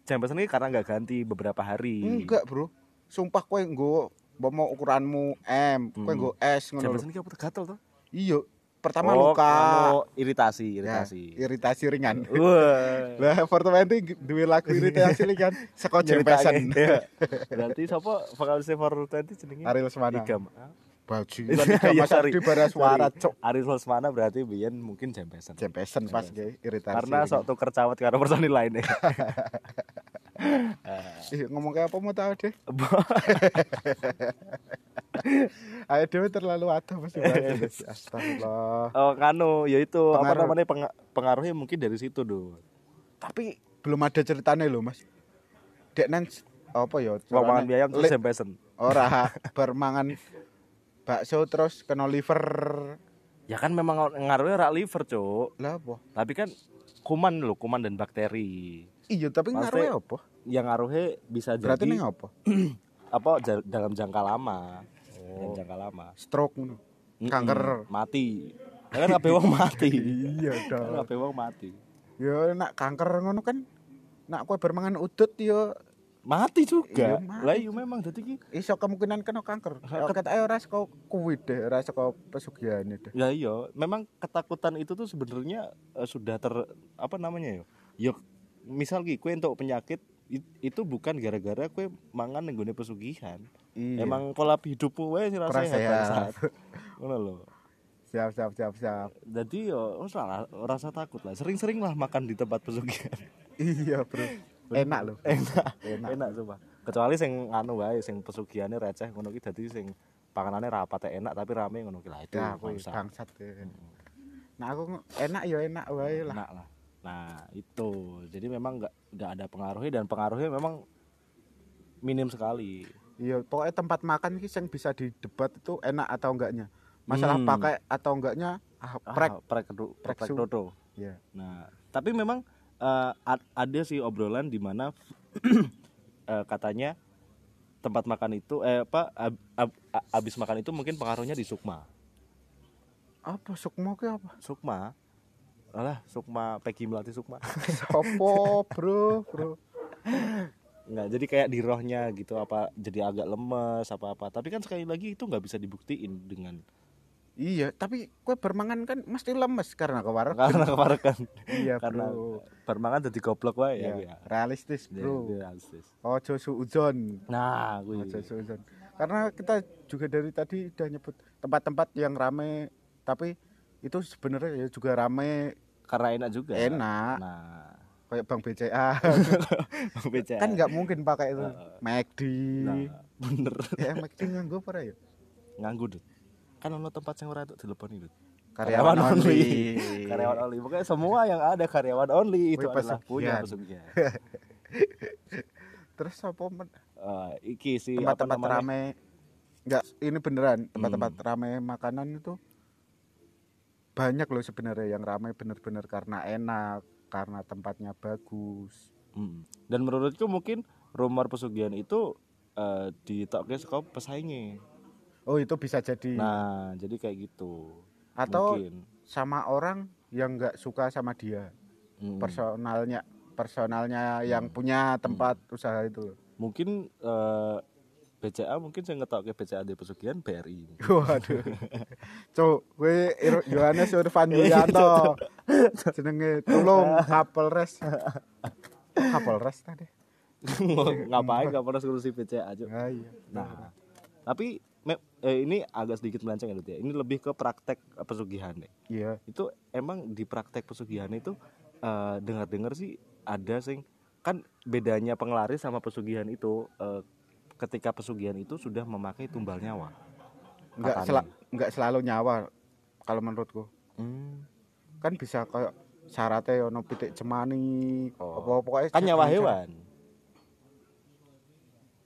jempesan ini karena nggak ganti beberapa hari. Enggak, Bro. Sumpah kowe nggo mau ukuranmu M, kowe Hmm. nggo S ngono. Jempesan iki apa gatel to? Iya. Pertama Oh, luka. anu, iritasi, Ya, iritasi. iritasi ringan. (laughs) Wah. Lah, Fortwenty duwe lagu iritasi (laughs) ringan saka jempesan. (laughs) Iya. Berarti sapa for 20 jenenge? Ariel Semana. Igam. Bajingan Iya, Mas sorry. Ardi bara suara cok. Ariel Lesmana berarti biyen mungkin jempesan. Jempesan pas ge iritasi. Karena sok tuker cawet karo personil lainnya. (laughs) Ih, ngomong kayak apa mau tahu deh. (laughs) Ayo dewe terlalu ada pasti banget. Astagfirullah. oh, nganu, ya itu apa Pengaruh. namanya penga- pengaruhnya mungkin dari situ, Do. Tapi belum ada ceritanya loh, Mas. Dek nan apa ya? Mie ayam terus jempesan. Ora (laughs) bermangan bakso terus kena liver. Ya kan memang ngaruhnya rak liver, Cuk. Lah apa? Tapi kan kuman loh, kuman dan bakteri. Iya, tapi Maksudnya- ngaruhnya apa? Yang ngaruhnya bisa Berarti jadi ning apa? (clears throat) apa dalam jangka lama. Dalam jangka lama. Stroke. Mm-mm, Kanker. mati. Kan kabeh wong mati. (laughs) Iya Kan dong. kabeh wong mati. Ya nak kanker ngono kan nak kowe bermangan udut yo mati juga Iya, lah iya memang jadi ki iso kemungkinan kena kanker. Ket ae ora saka kuwi deh, ora saka pesugihan deh. ya iya memang ketakutan itu tuh sebenarnya eh, sudah ter apa namanya ya yo misal ki kue untuk penyakit it- itu bukan gara-gara kue mangan nenggone pesugihan Iya. emang pola hidupmu wae sih Kurang rasanya sehat. sehat (laughs) ngono lho siap siap siap siap. jadi yo oh, salah rasa takut lah sering-sering lah makan di tempat pesugihan iya, Bro. Enak loh. enak Enak. enak coba kecuali sing anu wae sing pesugihannya receh ngono ki dadi sing panganannya rapat enak tapi rame ngono ki lah itu bangsa. bangsat. Nah, aku enak ya enak wae lah. enak lah nah itu jadi memang nggak nggak ada pengaruhnya dan pengaruhnya memang minim sekali Iya, pokoknya tempat makan ki sing bisa didebat itu enak atau enggaknya. Masalah Hmm. pakai atau enggaknya ah, prek. ah, prek prek prek dodo Iya. nah tapi memang ad- ada sih obrolan di mana (clears throat) eh, katanya tempat makan itu eh apa ab- ab- a- abis makan itu mungkin pengaruhnya di sukma Apa sukmo ki apa? sukma alah sukma Peggy Melati sukma (laughs) Sopo, Bro, Bro. nggak jadi kayak di rohnya gitu apa jadi agak lemes apa apa tapi kan sekali lagi itu nggak bisa dibuktiin dengan Iya, tapi kue bermangan kan mesti lemes karena kewarak. karena kemarin kan Iya, karena Bro. bermangan jadi goblok wae ya, Iya, ya. realistis, Dia- Bro. dia realistis. Ojo suudzon. nah gue Ojo suudzon. Karena kita juga dari tadi udah nyebut tempat-tempat yang rame tapi itu sebenarnya ya juga rame. Karena enak juga. Enak. Nah. Kayak Bang BCA (laughs) BCA. kan nggak mungkin pakai itu. Heeh. McD nah, bener. Ya McD nganggo apa ya? Nganggu dud kan ono tempat yang ora itu telepon itu karyawan only. karyawan only. Pokoknya semua yang ada karyawan only itu Wih, adalah punya pesugihan. (laughs) terus apa men- Eh, iki sih tempat-tempat rame. Nggak ini beneran. Tempat-tempat rame makanan itu banyak loh sebenarnya yang rame bener-bener karena enak karena tempatnya bagus. Mm. dan menurutku mungkin rumor pesugihan itu eh, ditoknya saka pesaingnya. Oh itu bisa jadi. Nah jadi kayak gitu. Atau mungkin. sama orang yang nggak suka sama dia. Mm. personalnya personalnya yang punya tempat usaha itu mungkin eh, BCA mungkin saya ngetokke BCA di pesugihan BRI waduh. Cuk gue Yohanes Irfan (laughs) Iya, Yulianto. jenenge tolong Kapolres. Kapolres tadi. Ngapain pernah ngurusi BCA aja ah, iya. nah tapi eh, ini agak sedikit melenceng ya Dut, ya. Ini lebih ke praktek eh, pesugihan deh. Iya. Itu emang di praktek pesugihan itu eh, dengar-dengar sih ada sing kan bedanya penglaris sama pesugihan itu eh, ketika pesugihan itu sudah memakai tumbal nyawa. Nggak Katanya. sela- nggak selalu nyawa kalau menurutku. Hmm. kan bisa kayak syaratnya ono pitik cemani Oh. apa pokoknya kan nyawa hewan.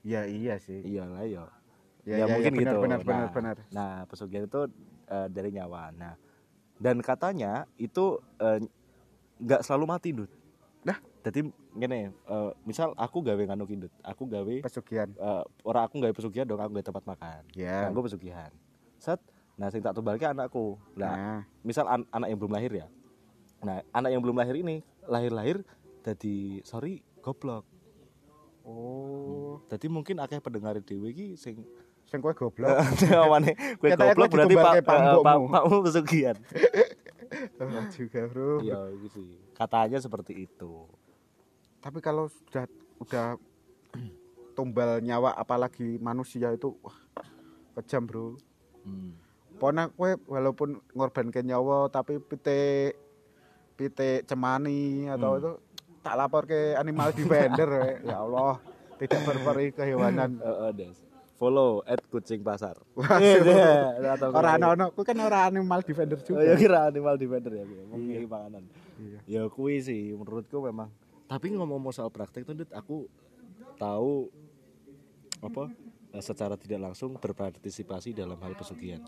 Ya iya sih. Iya. Lah ya ya, ya, ya, mungkin ya, benar, gitu. benar nah, benar benar. nah pesugihan itu eh, dari nyawa. Nah dan katanya itu eh, nggak selalu mati Dah? Jadi gini eh, misal aku gawe nganu ki, Dut. aku gawe pesugihan. eh, orang aku gawe pesugihan dong aku gawe tempat makan. Ya aku pesugihan. Set nah sing tak tumbalke anakku. Nah nah. misal an- anak yang belum lahir ya. Nah anak yang belum lahir ini lahir-lahir jadi sorry goblok. Oh. Jadi mungkin akeh pendengar dhewe iki sing sing kowe goblok. (laughs) Awane kowe Katanya goblok berarti pak ditumbalke pak pakmu pesugihan. (laughs) Juga bro. Iya gitu. Katanya seperti itu. Tapi kalau sudah udah (clears throat) tumbal nyawa apalagi manusia itu wah kejam bro Hmm. pokoknya kue walaupun ngorbankan nyawa tapi pitik pitik cemani atau Hmm. itu tak lapor ke animal defender we. (laughs) ya Allah tidak berperi kehewanan Heeh, (laughs) Des. Follow at kucing pasar. (laughs) Iya, orang ono kue kan orang animal defender Oh, juga ya kira animal defender ya. Mau Iya. panganan. Iya. Ya kui sih menurutku memang. Tapi ngomong soal praktek tuh, aku tahu apa eh, secara tidak langsung berpartisipasi dalam hal pesugihan.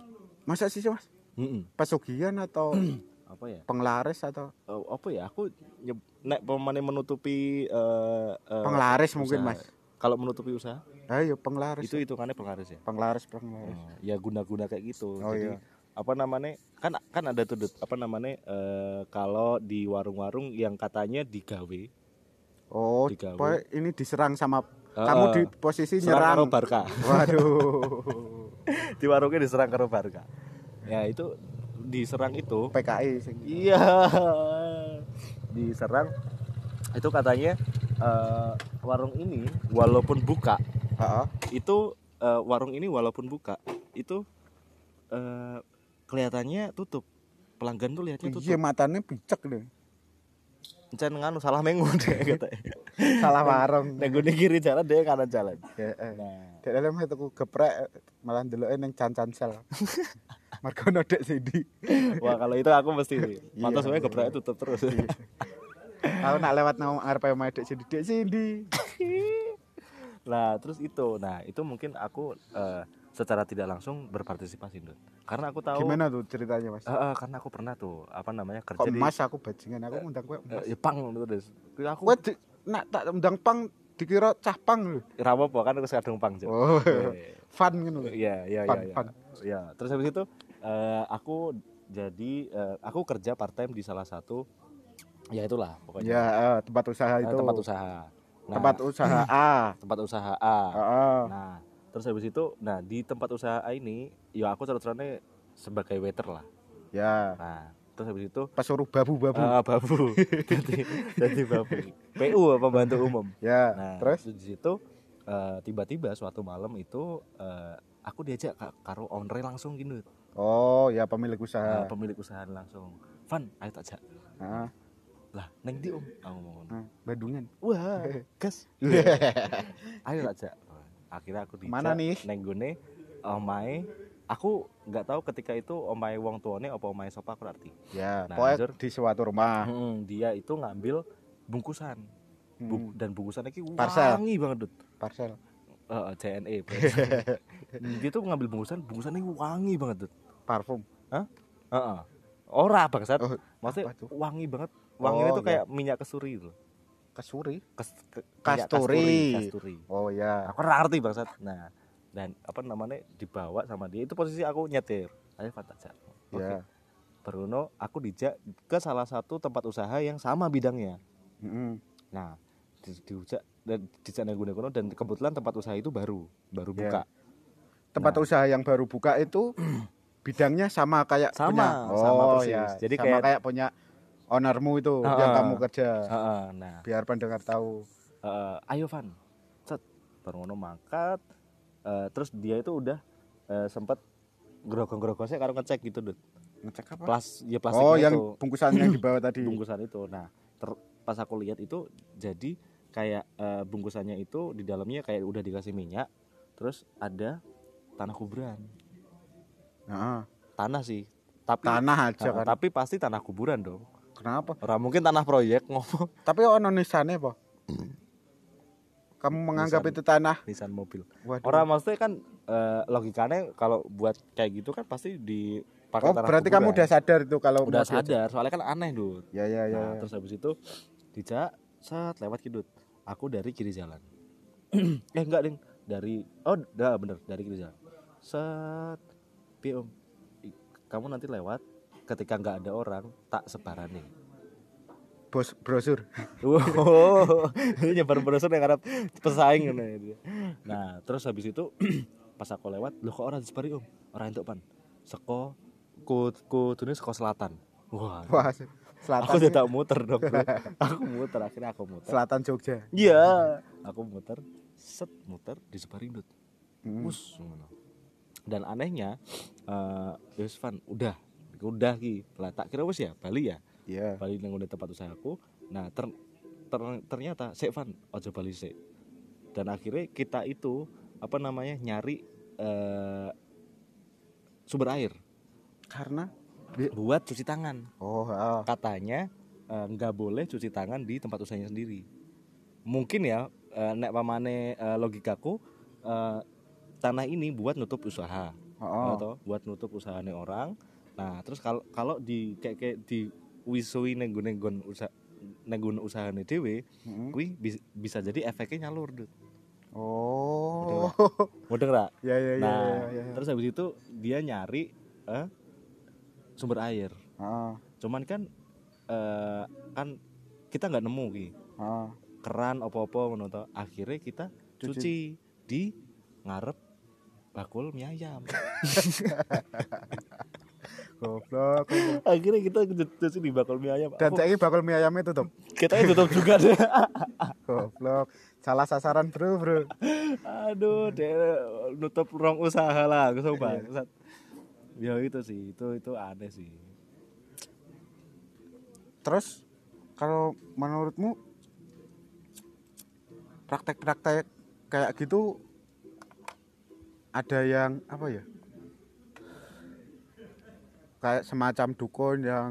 masa sih mas Mm-mm. pesugihan atau (clears throat) Apa ya? penglaris atau Eh, apa ya? Aku nyeb, nek pemane menutupi eh, eh, penglaris mungkin usaha. mas Kalau menutupi usaha ayo penglaris itu hitungannya penglaris ya. penglaris penglaris Oh, ya guna-guna kayak gitu. Oh, Jadi iya. apa namanya? Kan kan ada tuh apa namanya? eh, kalau di warung-warung yang katanya digawe Oh, Digawe. ini diserang sama Heeh. kamu di posisi serang karo nyerang. Barca Waduh. (laughs) di warungnya diserang karo Barca ya itu diserang itu PKI iya diserang itu katanya eh, warung ini walaupun buka Heeh. itu eh, warung ini walaupun buka itu eh, kelihatannya tutup pelanggan tuh lihatnya tutup Iya matanya picek deh. Encen nganu salah mengu deh (laughs) katanya Salah warung. nek gone kiri jalan dia kanan jalan Ya, nah Dek itu geprek malah ndeloke ning can-can sel. (laughs) Mergo nodek sidi. wah kalau itu aku mesti pantas Iya, wae iya. gebraknya tutup terus Aku nak lewat nang arep omahe dek sidi dek. Nah, (laughs) terus itu. Nah, itu mungkin aku eh, secara tidak langsung berpartisipasi, Dut. Karena aku tahu Gimana tuh ceritanya, Mas? Eh, eh, karena aku pernah tuh apa namanya kerja Kok di Mas aku bajingan aku ngundang kowe. eh, ya, pang gitu, Des. Aku Kowe nak tak undang pang dikira cah pang lho. rawo apa kan aku kadung pang, Cuk. Oh. Eh, (laughs) Fun ngono. Iya, iya, Fun, iya, iya. fun. Ya, terus habis itu eh, aku jadi eh, aku kerja part time di salah satu ya itulah pokoknya Ya, eh, tempat usaha itu. tempat usaha. Nah, Tempat usaha A. (clears throat) tempat usaha A. Heeh. Nah, terus habis itu, nah di tempat usaha A ini, ya aku terus terangnya sebagai waiter lah. Ya. Nah, terus habis itu, Pesuruh babu-babu. ah, babu, (laughs) jadi, jadi babu. PU pembantu umum. ya, Nah, terus di situ eh, tiba-tiba suatu malam itu eh, aku diajak ka- karo owner langsung gitu, oh, ya pemilik Nah, usaha. pemilik usaha langsung. Van, ayo tak ajak. Heeh. Lah, neng di om, aku ngomong. Nah, Bandungan. Wah, gas. (laughs) ayo tak ajak. Akhirnya aku dijak. Mana nih? Neng gone omae aku nggak tahu ketika itu omae wong tuane apa omae sapa aku ngerti. Ya, Nah, pokoknya Jur. di suatu rumah. Hmm, dia itu ngambil bungkusan. Bu- Hmm, dan bungkusannya ki Parcel. wangi banget, Dut. parcel. Eh, JNE. (laughs) dia tuh ngambil bungkusan, bungkusannya wangi banget, Dut. Parfum. Heeh. Ora bangsat. Oh, Maksudnya wangi banget. Wanginya Oh, tuh kayak minyak kesuri gitu. Kesuri. Kes, ke- Kasturi. kasturi. Oh ya. Aku ngerti bangsat. Nah, dan apa namanya dibawa sama dia itu posisi aku nyetir. Ayo Fat ajak. Oke. Ya. Bruno, aku dijak ke salah satu tempat usaha yang sama bidangnya. Mm-mm. Nah, di, diujak dan dijak nang kono dan kebetulan tempat usaha itu baru, baru Ya. buka. Tempat Nah. usaha yang baru buka itu (clears throat) bidangnya sama kayak Sama, punya. sama Oh, persis. ya. Jadi sama kayak- kayak punya ownermu itu Ah, yang kamu kerja. Heeh, nah, Biar pendengar tahu. eh, ayo Van. Cet. Baru ngono mangkat. eh, terus dia itu udah eh, sempet gerogong-gerogosnya karo ngecek gitu, Dut. Ngecek apa? Plas, ya plastiknya Oh, yang itu. bungkusan yang di bawah (clears throat) tadi. bungkusan itu. Nah, ter- pas aku lihat itu jadi kayak eh, bungkusannya itu di dalamnya kayak udah dikasih minyak, terus ada tanah kuburan. Heeh. Tanah sih. Tapi Tanah aja kan. tapi pasti tanah kuburan dong. Kenapa? Orang mungkin tanah proyek ngomong Tapi ono nisane apa? Kamu menganggap Nisan. itu tanah? nisan mobil. Waduh. Orang maksudnya kan eh, logikanya kalau buat kayak gitu kan pasti dipakai Oh, tanah berarti kamu udah sadar itu kalau udah sadar soalnya kan aneh, Dut. Ya ya ya. Nah, terus habis itu dijak set lewat kidut. Aku dari kiri jalan. (clears throat) eh enggak, Ding. Dari oh, dah bener, dari kiri jalan. Set piye, Om? I- Kamu nanti lewat ketika nggak ada orang tak sebarane. Bos brosur. Wow, (laughs) ini nyebar brosur yang harap pesaing ya. Nah, terus habis itu (clears throat) pas aku lewat, loh kok orang disebari, Om? Orang entuk pan. Seko ku kudune seko selatan. Wah. Wah, selatan. aku tidak muter dong bro. (laughs) aku muter akhirnya aku muter Selatan Jogja. iya aku muter set muter di Sebarindut Hmm. Dan anehnya eh Yus Van udah udah ki. Lah tak kira wes ya Bali ya? Iya. Bali nang tempat usahaku nah ter, ter- ternyata sik Van ojo Bali sik. Dan akhirnya kita itu apa namanya nyari eh sumber air. Karena? Buat cuci tangan. Oh, ah. katanya eh, nggak boleh cuci tangan di tempat usahanya sendiri. Mungkin ya eh, nek pamane eh, logikaku eh, tanah ini buat nutup usaha. Oh, atau buat nutup usahanya orang nah terus kalau kalau di kayak kayak di wisui nenggon usaha nenggon usahanya dewe Mm-mm. kui bis- bisa jadi efeknya nyalur Dut. Oh. Mudeng ra? (laughs) ya ya ya. nah ya, ya, ya. terus habis itu dia nyari eh, sumber air Ah, cuman kan eh, kan kita nggak nemu ki ah. keran opo-opo ngono. Akhirnya kita Cuci. cuci di ngarep bakul mie ayam. (laughs) Goblok. Akhirnya kita cuci di bakul mie ayam. Dan Aku- saiki bakal mie ayamnya tutup. kita tutup juga deh. (laughs) Goblok. Salah sasaran, Bro, Bro. Aduh, dia nutup rong usaha lah, gue Iya. bangsat. Ya itu sih, itu itu aneh sih. Terus kalau menurutmu praktek-praktek kayak gitu ada yang apa ya? Kayak semacam dukun yang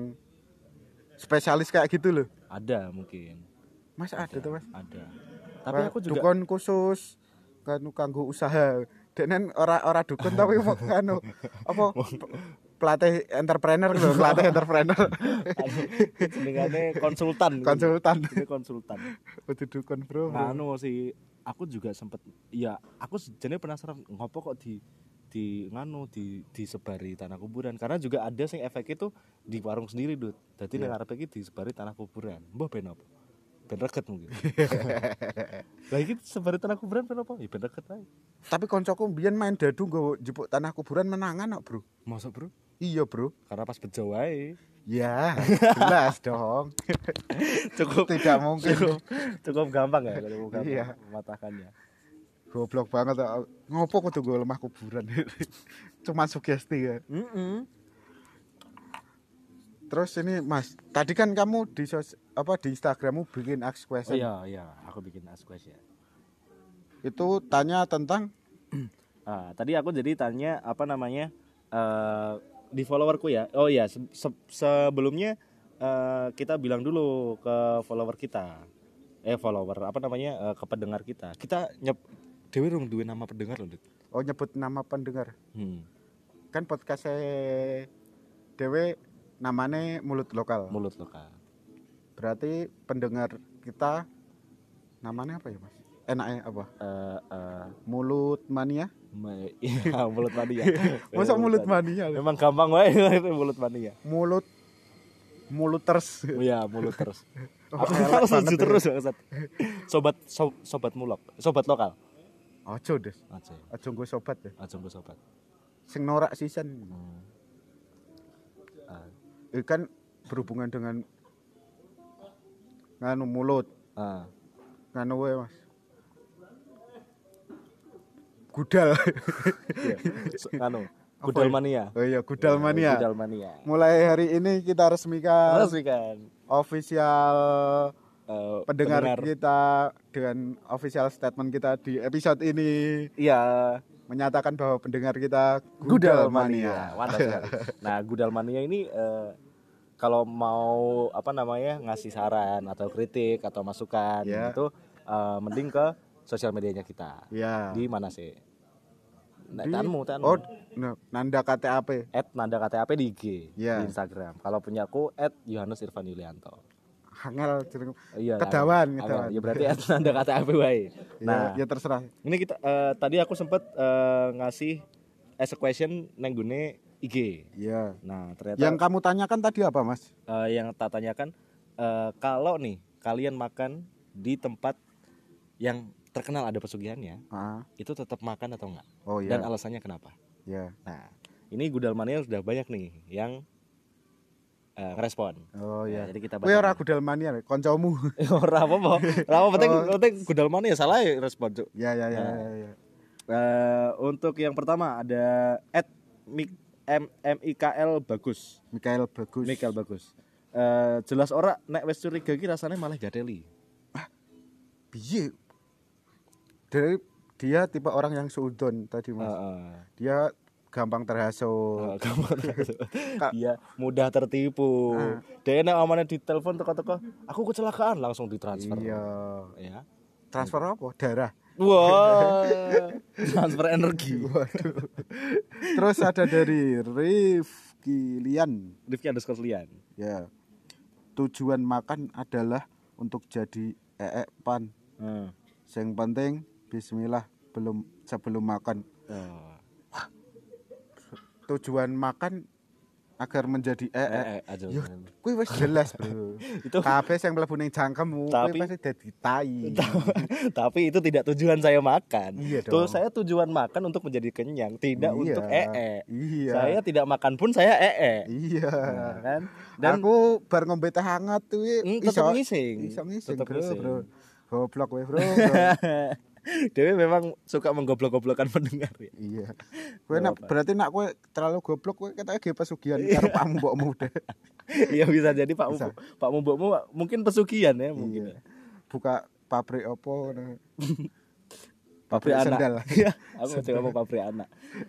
spesialis kayak gitu loh. Ada mungkin, Mas ada tuh, Mas. ada. Tapi aku juga dukun khusus kan kanggo usaha. Denen ora ora dukun (laughs) tapi kanu apa pelatih entrepreneur lho, pelatih entrepreneur, (laughs) jenengannya konsultan. konsultan. Ini konsultan. Kudu dukun, Bro. bro. Nganu sih, aku juga sempet ya aku jadi penasaran ngopo kok di di nganu di disebari tanah kuburan karena juga ada sing efek itu di warung sendiri dud jadi Iya. yeah. ngarep iki disebari tanah kuburan mbah ben apa ben mungkin (laughs) lah iki sebari tanah kuburan ben apa ya ben reget ae Tapi koncoku mbiyen main dadu nggo jupuk tanah kuburan menangan kok, Bro. masuk bro Iya, Bro. karena pas bejo wae Ya, jelas dong. (laughs) cukup Tidak mungkin. cukup cukup gampang ya kalau gampang Iya. mematahkannya Goblok banget. kok. Ngopo kudu nggo lemah kuburan. (laughs) Cuma sugesti ya. mm Terus ini Mas, tadi kan kamu di sos, apa di Instagrammu bikin ask oh question. iya iya aku bikin ask question Itu tanya tentang (clears throat) Ah, tadi aku jadi tanya apa namanya eh di followerku ya. Oh ya, se- se- sebelumnya eh, kita bilang dulu ke follower kita. Eh follower apa namanya eh, ke pendengar kita. Kita nyep Dewi rung duwe nama pendengar loh, oh nyebut nama pendengar. Hmm, Kan podcast Dewe namanya mulut lokal. mulut lokal. Berarti pendengar kita namanya apa ya, Mas? Enaknya apa? Eh eh, Mulut mania? iya, (laughs) mulut mania. (laughs) Masa mulut mania? Memang gampang wae (laughs) mulut mania. Mulut muluters. Oh iya, mulut terus. Oh, Aku elek aku ya. terus bangsat. Sobat so- sobat mulok, sobat lokal. Ojo deh, Aja, ojo nggo sobat ya. aja gue sobat. Sing norak season. Hmm. Ah, Eh, kan berhubungan dengan nganu mulut, ah. nganu wae, Mas. Gudal. So, (laughs) anu, Gudal ya? Mania. Oh iya, Gudal mania. Gudal Mania. Mulai hari ini kita resmikan Terus kan official eh, pendengar, kita dengan official statement kita di episode ini Iya, menyatakan bahwa pendengar kita Gudal Mania. Mania. Mantap sekali. Nah, Gudal Mania ini eh, kalau mau apa namanya ngasih saran atau kritik atau masukan Ya. itu eh, mending ke sosial medianya kita. Ya. Di mana sih? Nah, Di- tanmu, tanmu. Oh, nah, Nanda KTAP. at Nanda KTAP di IG Ya. di Instagram. Kalau punya aku at Yohanes Irfan Yulianto. Hangel jeneng. Iya. Kedawan, kedawan. Ya berarti at Nanda KTAP wae. Ya, Nah, ya terserah. ini kita eh, tadi aku sempet eh, ngasih as a question neng gune IG. Ya. Nah, ternyata Yang kamu tanyakan tadi apa, Mas? eh, yang tak tanyakan eh, kalau nih kalian makan di tempat yang terkenal ada pesugihannya, Ah, itu tetap makan atau enggak? oh ya. Dan alasannya kenapa? Ya. Nah, ini Gudal Mania sudah banyak nih yang eh, ngerespon. Oh Nah, ya. jadi kita Kowe ora. Gudal mania, koncomu. (laughs) ora apa-apa. Ora apa penting Oh. penting Gudal Mania salah ya respon, Cuk. ya, ya, ya, Nah. ya, ya. Eh, untuk yang pertama ada at Mik M M I K L bagus. Mikael bagus. Mikael bagus. Eh, jelas ora nek wis curiga iki rasanya malah gadeli. Piye? Dari dia tipe orang yang seudon tadi, Mas. Heeh. Dia gampang terhasut. Oh, (laughs) gampang Kak. Dia mudah tertipu. Ah. Dia nek omane ditelepon teko-teko, aku kecelakaan langsung ditransfer. Iya. Ya. Transfer apa? Darah. Wah, (laughs) transfer energi. Waduh. Terus ada dari Rifki Lian. Rifki underscore Lian. Ya. Tujuan makan adalah untuk jadi ee pan. Hmm. Yang penting bismillah belum sebelum makan. Oh. Tujuan makan agar menjadi ee Eh, eh, aja. Yo, kuwi wis jelas bro (laughs) Itu kabeh sing mlebu ning cangkemmu kuwi Tapi- pasti dadi tai (laughs) tapi itu tidak tujuan saya makan. Iya Tuh dong. saya tujuan makan untuk menjadi kenyang, tidak Iya. untuk ee. iya Saya tidak makan pun saya ee. iya Nah, kan? Dan aku bar ngombe teh hangat tuh Hmm, tetap ngising. iso ngising Tetap bro ngising. bro goblok bro, bro. (laughs) Dewi memang suka menggoblok-goblokkan pendengar ya. iya kowe nak berarti nak kowe terlalu goblok kowe katanya ge pesugihan karo pakmu mbokmu deh (laughs) Iya bisa jadi Pak Bisa. Pak Mubokmu mungkin pesugihan ya mungkin. Iya. buka pabrik opo nah. (laughs) Pabrik anak. sendal. Iya, aku (laughs) coba mau pabrik anak.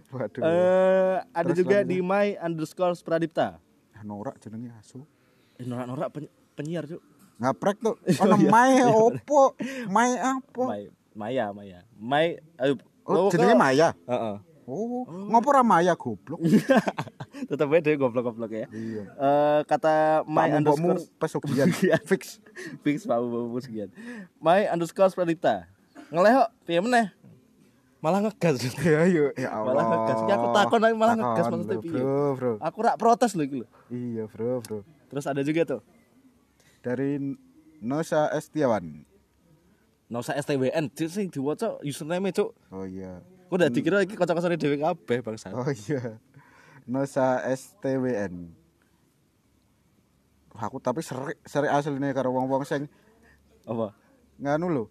waduh Eh ada Terus juga lanjut. di my underscore Pradipta. Ah, norak jenenge asu Eh, norak-norak peny- penyiar cuk. ngaprek tuh ono mae opo mae apa My, Maya, Maya. My ayo oh jenenge Maya Heeh. oh ngopo ora Maya goblok Tetap aja dia goblok-goblok ya. iya Eh kata my Pak underscore pesugihan (laughs) Iya. fix fix Pak Mubokmu sekian. My underscore Pradipta. Ngelehok piye meneh? Malah ngegas. (laughs) ya yo ya Allah Malah ngegas. Ya, aku takon aja malah ngegas maksudnya piye? bro bro Aku rak protes loh iki lho. iya bro bro Terus ada juga tuh dari Nosa Estiawan Nggak usah Cuk, sing diwaca username cuk. oh iya. Kok udah dikira iki kocok-kocokane dhewe kabeh bangsa. oh iya. Nosa STWN aku tapi seri seri asline karo wong-wong sing Apa? nganu lho.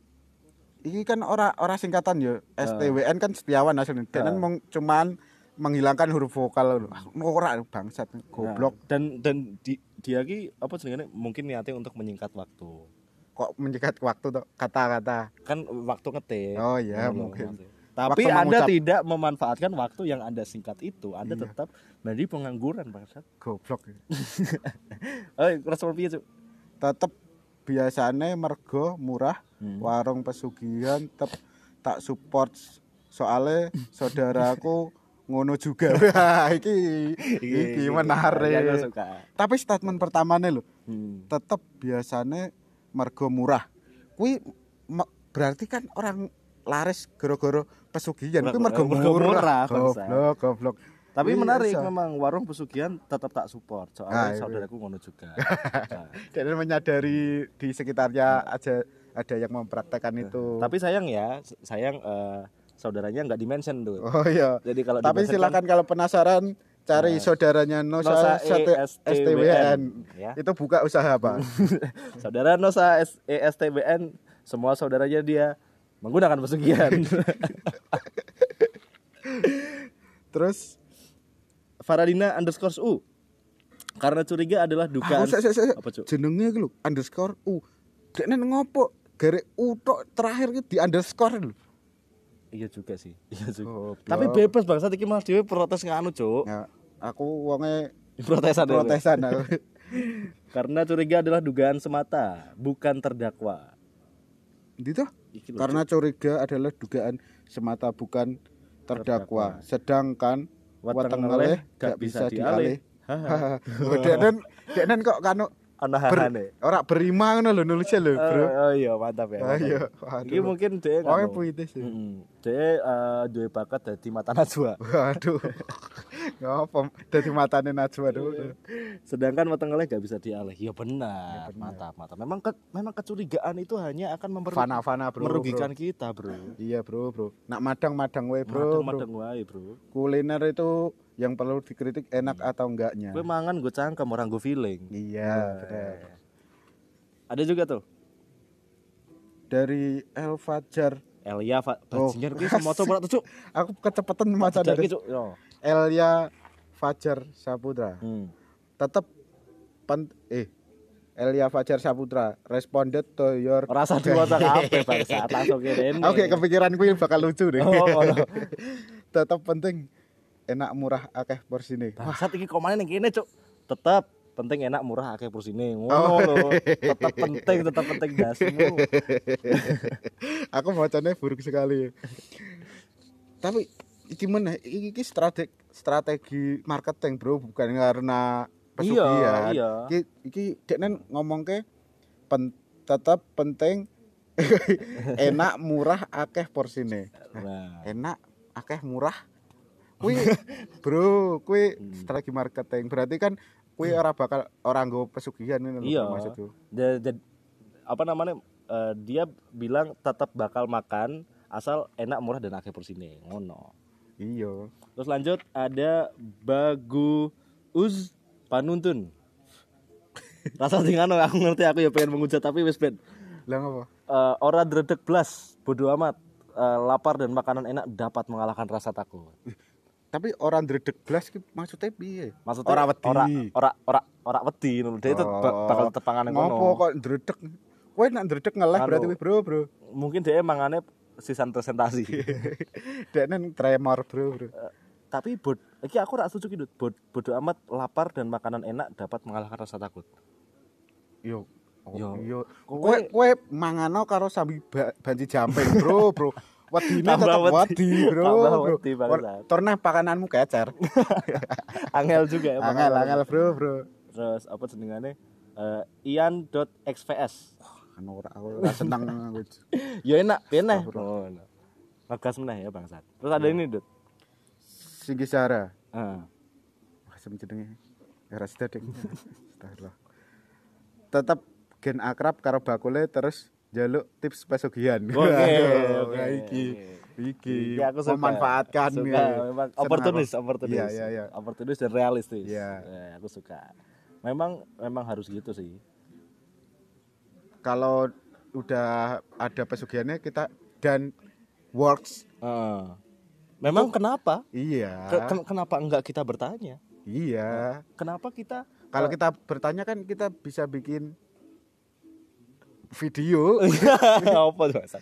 Iki kan ora ora singkatan ya STWN kan Setiawan asline. Dan mong cuman menghilangkan huruf vokal lho. Ah, ora bangsat. Goblok. Nah, dan dan di, dia ki apa jenenge mungkin niatnya untuk menyingkat waktu. Kok menyekat waktu kata-kata Kan waktu ngetik. Oh iya, Ngono, mungkin. maksudnya. Tapi Waktu Anda mengucap. tidak memanfaatkan waktu yang Anda singkat itu. Anda Iya. tetap menjadi pengangguran bangsat. goblok Oh, respon piye, Cuk? tetep biasanya mergo murah Hmm. warung pesugihan tetep tak support soalnya saudaraku (laughs) ngono juga (laughs) iki iki Ya, menarik suka. tapi statement pertamanya lho Hmm. tetep biasanya mergo murah kui me- berarti kan orang laris goro-goro pesugihan kui mergo murah, goblok goblok Tapi Iya, menarik iso. memang warung pesugihan tetap tak support soalnya iya. saudaraku ngono juga. (laughs) Nah, dan menyadari di sekitarnya aja ada yang mempraktekkan itu Tapi sayang ya, sayang eh, saudaranya nggak dimention tuh. oh iya Jadi kalau Tapi di-mention silakan kalau penasaran cari Nah. saudaranya Nosa, Nosa ESTWN, STWN. ya. Itu buka usaha apa? (laughs) saudara Nosa S- ESTBN semua saudaranya dia menggunakan pesugihan. (laughs) Terus Faradina underscore U karena curiga adalah aku sek, sek, sek. apa cuk? jenenge iki lho underscore U. Dekne ngopo? Gare U tok terakhir ki di underscore lho. Iya juga sih. (laughs) Iya juga. Goblok. Tapi bebas bangsa iki Mas dhewe protes nganu cuk. Ya, aku wonge (laughs) Protesan dulu. protesan aku. (laughs) Karena curiga adalah dugaan semata, bukan terdakwa. Lho, Karena curiga adalah dugaan semata bukan terdakwa. Sedangkan weteng ngeleh gak bisa dialih. Deknen deknen kok kanu ana hahane. ora berima ngono lho nulisnya lho, Bro. Oh, oh iya mantap ya. Oh iya, Iki mungkin Pokoknya nganu. puitis ya. Heeh. Dia eh, duwe bakat dadi mata najwa. (laughs) Waduh. Ngapa dadi matane Najwa tuh. Sedangkan weteng ngeleh gak bisa dialih. Ya benar. Mantap, mantap. Memang ke- memang kecurigaan itu hanya akan memper- Fana-fana, Bro. merugikan bro. kita, Bro. Iya, Bro, Bro. Nak madang-madang wae, Bro. Madeng-madeng wae, Bro. Kuliner itu yang perlu dikritik enak atau enggaknya. Gue mangan gue cangkem orang gue feeling. Iya, benar. Ada juga tuh Dari El Fajar. Elia Fa Oh, bajingan (laughs) kuwi semoto ora tuh, Cuk. Aku kecepatan maca dari iki, Cuk. Yo. Elia Fajar Saputra. Hmm. Tetap pen eh Elia Fajar Saputra responded to your Rasa diwaca kabeh bangsa langsung. Oke, kepikiran kuwi bakal lucu deh. Oh, (laughs) ngono. Tetap penting enak murah akeh porsine. Bangsat iki komane ning kene, Cuk. Tetep penting enak murah akeh Oh. porsine. Ngono lho. (laughs) Tetep penting, tetep penting dasmu. (laughs) Aku bacanya buruk sekali. Tapi iki meneh iki, strategi strategi marketing, Bro, bukan karena pesugihan. iya. Iki iki deknen ngomongke pen, tetap penting (laughs) enak murah akeh porsine. Nah, Enak akeh murah Kuwi bro, kuwi Hmm. strategi marketing. Berarti kan kuwi ora bakal orang nggo pesugihan ngono lho Iya. maksudku. Ja- ja- apa namanya eh, dia bilang tetap bakal makan asal enak murah dan akeh porsine ngono Iya. terus lanjut ada bagu uz panuntun (laughs) rasa tingano aku ngerti aku ya pengen menghujat tapi wis ben Lah ngopo? Eh, ora dredeg blas bodo amat Eh, lapar dan makanan enak dapat mengalahkan rasa takut Tapi orang dredeg blas ki maksudnya piye? maksudnya Ora wedi. ora ora ora, ora wedi ngono. dia itu ba- Oh. bakal tetep panganan Ngopo ngono kok dredeg? Kowe nek dredeg ngeleh Anu. berarti kuwi bro, bro. mungkin dia mangane sisan presentasi (laughs) Dekne tremor, bro, bro. tapi bod iki aku rak setuju gitu bod, bodo amat lapar dan makanan enak dapat mengalahkan rasa takut Yo. Oh, Yo. Kowe- Kowe kowe mangano karo sambi ba- banci jumping, bro, bro. (laughs) Tambah tetep wedi. wedi, (laughs) bro. Tambah wedi. Torneh pakananmu kecer. (laughs) angel juga ya Angel, angel, bro, bro. terus apa jenengane Eh, ian.xvs Kan ora aku ora seneng aku. (laughs) ya enak enak oh, no. ngegas meneh ya bangsat terus ada ini dut Singgi Sara. Heeh. Wah, sem jenenge. Ya ora sida, Ding. Astagfirullah. Tetep gen akrab karo bakule terus jaluk tips pesugihan. Oke, Waduh, (laughs) oke, nah iki. Iki Iki aku suka. memanfaatkan suka, nih. memang oportunis, oportunis. Iya, iya, iya. Oportunis dan realistis. Iya. Ya, aku suka. Memang memang harus gitu sih. Kalau udah ada pesugihannya kita dan works. Heeh. Memang kenapa? Iya. Ke- ken- kenapa enggak kita bertanya? Iya. Kenapa kita Kalau kita bertanya kan kita bisa bikin video, (laughs) apa tuh Mas?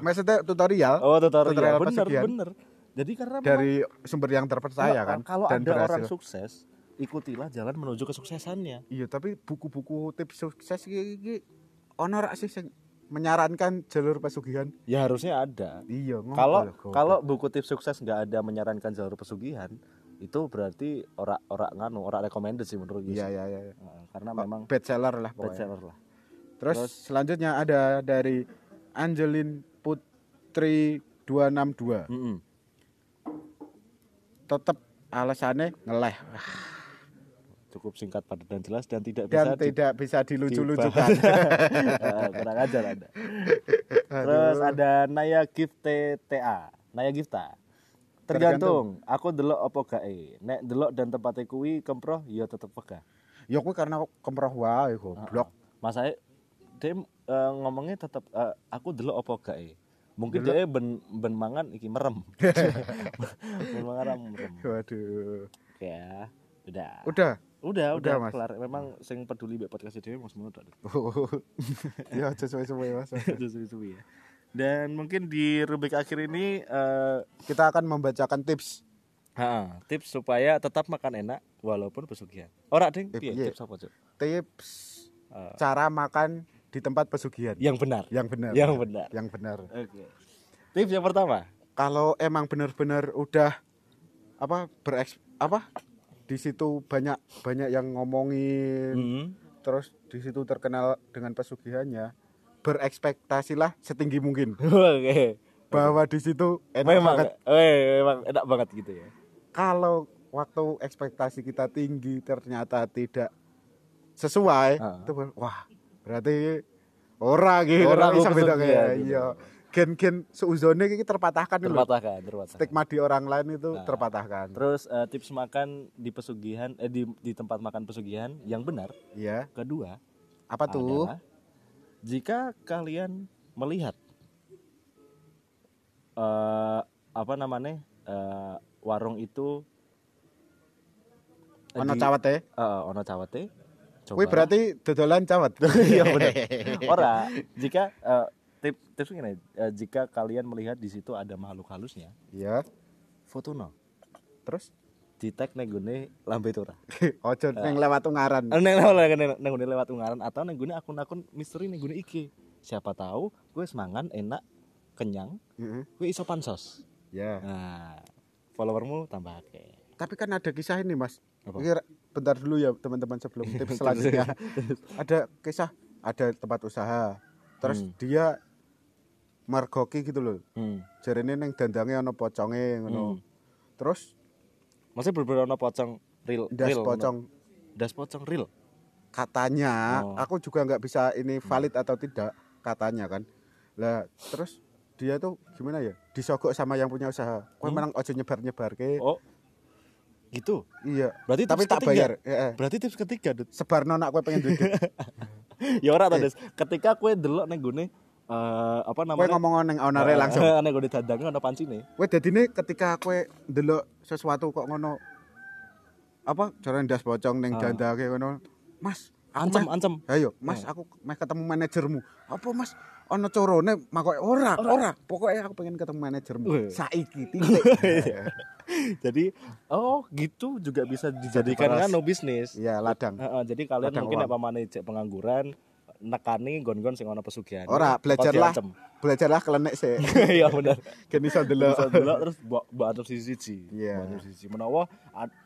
maksudnya tutorial Oh, tutorial. Tutorial bener, pesugihan. bener. Jadi karena memang- dari sumber yang terpercaya kan Kalau dan ada orang berhasil. sukses, ikutilah jalan menuju kesuksesannya. Iya, tapi buku-buku tips sukses iki, iki ono rak sih sing menyarankan jalur pesugihan? Ya harusnya ada. Iya, Kalau kalau buku tips sukses nggak ada menyarankan jalur pesugihan, itu berarti ora ora nganu, ora recommended sih menurut gue. iya iya iya. Heeh, Karena memang best seller lah pokoknya. bestseller lah. Terus, Terus- selanjutnya ada dari Angelin Putri 262. Mm-mm. Tetap alasannya ngeleh Cukup singkat padat dan jelas dan tidak dan bisa di- tidak bisa dilucu-lucukan. (laughs) Kurang ajar. Terus ada Naya Gift TTA, Naya Gifta. Tergantung, aku delok apa gae. Nek delok dan tempatnya kuwi kemproh ya tetep wegah. Ya kuwi karena kemroh wae goblok. Masanya dia eh, ngomongnya tetep eh, aku delok apa gae. Mungkin dia ben ben mangan iki merem. (laughs) ben mangan merem. Waduh. Ya, udah. Udah. Udah, Udah, udah, Mas. kelar. Memang sing peduli mbek podcast dhewe Mas Mono tok. (laughs) ya aja suwe-suwe Mas. (laughs) Udah suwi-suwi ya. Dan mungkin di rubrik akhir ini eh Kita akan membacakan tips. ha, tips supaya tetap makan enak walaupun pesugihan. Ora ding, piye tips apa, Cuk? Tips Eh, cara makan di tempat pesugihan. yang benar. Yang benar. Yang benar. Yang benar. Oke. Tips yang pertama. Kalau emang benar-benar udah apa bereks apa di situ banyak banyak yang ngomongin Hmm. terus di situ terkenal dengan pesugihannya berekspektasilah setinggi mungkin (laughs) Oke. bahwa di situ enak Memang, banget eh, memang enak banget gitu ya. kalau waktu ekspektasi kita tinggi ternyata tidak sesuai Ah. itu wah berarti ora gitu Ora bisa beda kayak gitu. iya gen-gen seuzone iki terpatahkan lho Terpatahkan, terpatahkan. stigma di orang lain itu Nah. terpatahkan Terus eh, tips makan di pesugihan eh di di tempat makan pesugihan yang benar. iya Kedua, apa tuh adalah jika kalian melihat eh apa namanya eh, warung itu ono di- cawet ya eh, ono cawete Kuwi berarti dodolan cawet (laughs) iya benar ora jika eh, tip tips gini eh, jika kalian melihat di situ ada makhluk halusnya iya. foto no terus? Di tag neng gune lambe tura (laughs) ojo neng lewat ungaran. Neng lewat neng gune lewat ungaran atau neng gune akun-akun misteri neng gune iki siapa tahu gue semangan enak kenyang Heeh. gue iso pansos. Ya nah followermu tambah akeh. Tapi kan ada kisah ini mas. Apa? Bentar dulu ya teman-teman sebelum (laughs) tips selanjutnya ada kisah ada tempat usaha terus Hmm. dia margoki gitu loh hmm. jarene neng dandange ono poconge ngono Hmm. terus Maksudnya bener-bener ono pocong real das real, pocong das pocong real. katanya Oh. aku juga nggak bisa ini valid atau tidak katanya kan lah terus dia tuh gimana ya disogok sama yang punya usaha kue Hmm. menang ojo nyebar nyebar ke Oh. Gitu. iya Berarti tapi tak ketiga. bayar ya, eh. Berarti tips ketiga, Dut. sebar nonak kue pengen duit (laughs) ya ora Eh. Des. Ketika kue delok ning gone eh apa kue namanya? ngomong neng onare Eh, langsung Nek gone dadange ono pancine. kue jadi ini ketika kue delok sesuatu kok ngono apa jalan das pocong neng Ah. janda kayak ngono mas Ancam, ancam. ayo mas aku meh ketemu manajermu apa mas ono corone makanya ora ora pokoknya aku pengen ketemu manajermu Wih. saiki (laughs) titik Jadi oh gitu juga bisa dijadikan kan no bisnis. iya ladang Heeh, jadi kalian Ladang mungkin uang. apa mana cek pengangguran nekani gon-gon sing ono pesugihan. Ora, belajarlah. belajarlah kelenek sih (laughs) Iya benar. iso delok Bisa delok terus mbok mbok atur siji-siji. Iya. Mbok atur siji. Menawa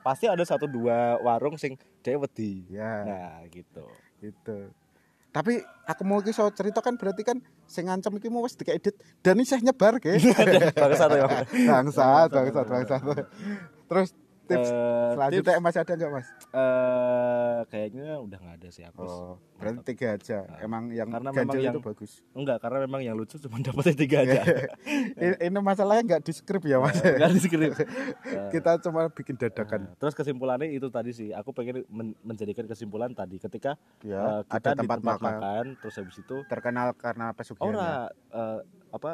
pasti ada satu dua warung sing dhewe wedi. ya Nah, gitu. gitu tapi aku mau kisah cerita kan berarti kan sing ngancam iki mau wis dikaedit dan ini saya nyebar ke (laughs) Bangsat ya. bangsat bangsat bangsat. Terus tips Eh, selanjutnya tips, masih ada nggak mas eh, kayaknya udah nggak ada sih aku. oh berarti tiga aja Nah, emang yang karena memang yang- itu bagus Enggak, karena memang yang lucu cuma (laughs) dapetnya tiga aja. (laughs) ini, ini masalahnya nggak di skrip ya mas Enggak di skrip. (laughs) kita cuma bikin dadakan Nah, terus kesimpulannya itu tadi sih, aku pengen men- menjadikan kesimpulan tadi ketika ya eh, kita ada di tempat, tempat makan, makan, terus habis itu terkenal karena pesugihan ya. ora eh, apa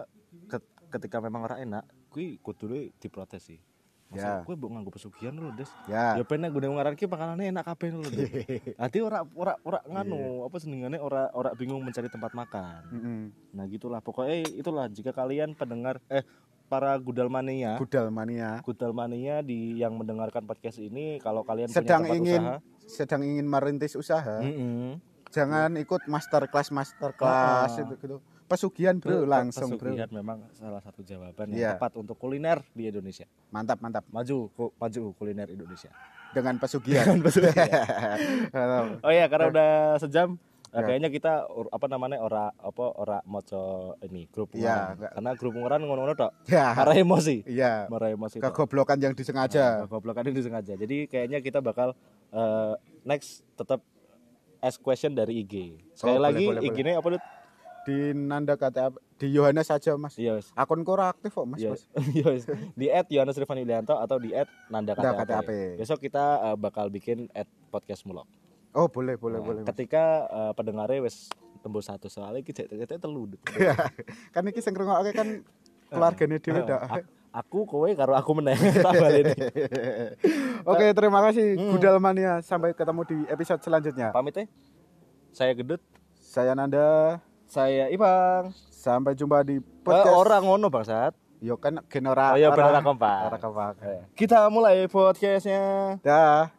ke- ketika memang ora enak, kui kudune diprotes sih. Ya. Masa gue mbok nganggo pesugihan lho, Des. ya Ya pengen gue ngaran ki makanannya enak kabeh lho. Des. (laughs) Nanti ora ora ora nganu, apa senengane ora ora bingung mencari tempat makan. Mm-mm. Nah, gitulah pokoknya itulah jika kalian pendengar eh para gudal mania budal mania Gudal mania di yang mendengarkan podcast ini kalau kalian sedang punya ingin usaha, sedang ingin merintis usaha Mm-mm. jangan ikut master class master class Ah. itu gitu pesugihan bro Pe- langsung bro pesugihan memang salah satu jawaban Iya. yang tepat untuk kuliner di Indonesia. mantap mantap Maju, ku- maju kuliner Indonesia. dengan pesugihan Dengan pesugihan. (laughs) Oh iya, karena udah sejam eh, Ya. kayaknya kita apa namanya ora apa ora moco ini grup Iya, enggak. karena grup ungaran ngono-ngono tok ya marah emosi iya marah emosi kegoblokan yang disengaja Nah, goblokan ini disengaja jadi kayaknya kita bakal eh, next tetap ask question dari IG sekali Oh, lagi boleh, IG-nya apa? Di Nanda kata di Yohanes saja mas Iya, wes. akun kora aktif kok mas, Iya, mas. (laughs) iya, wes. di at Yohanes Rifan Yulianto atau di at Nanda KTAP. KTAP. Besok kita eh, bakal bikin at podcast mulok. oh boleh boleh Nah, boleh mas. Ketika eh, pendengarnya wes tembus satu soalnya kita kita telu. Dut. (laughs) kan ini sing ngrungokke kan keluargane dhewe dak A- aku kowe karo aku meneh (laughs) ini. oke terima kasih Hmm. Gudal Mania sampai ketemu di episode selanjutnya Pamit ya. Saya Gedut, saya Nanda saya Ipang. sampai jumpa di Eh, podcast orang ngono bangsat. yo kan genora Oh iya benar kompak Kita mulai podcastnya. dah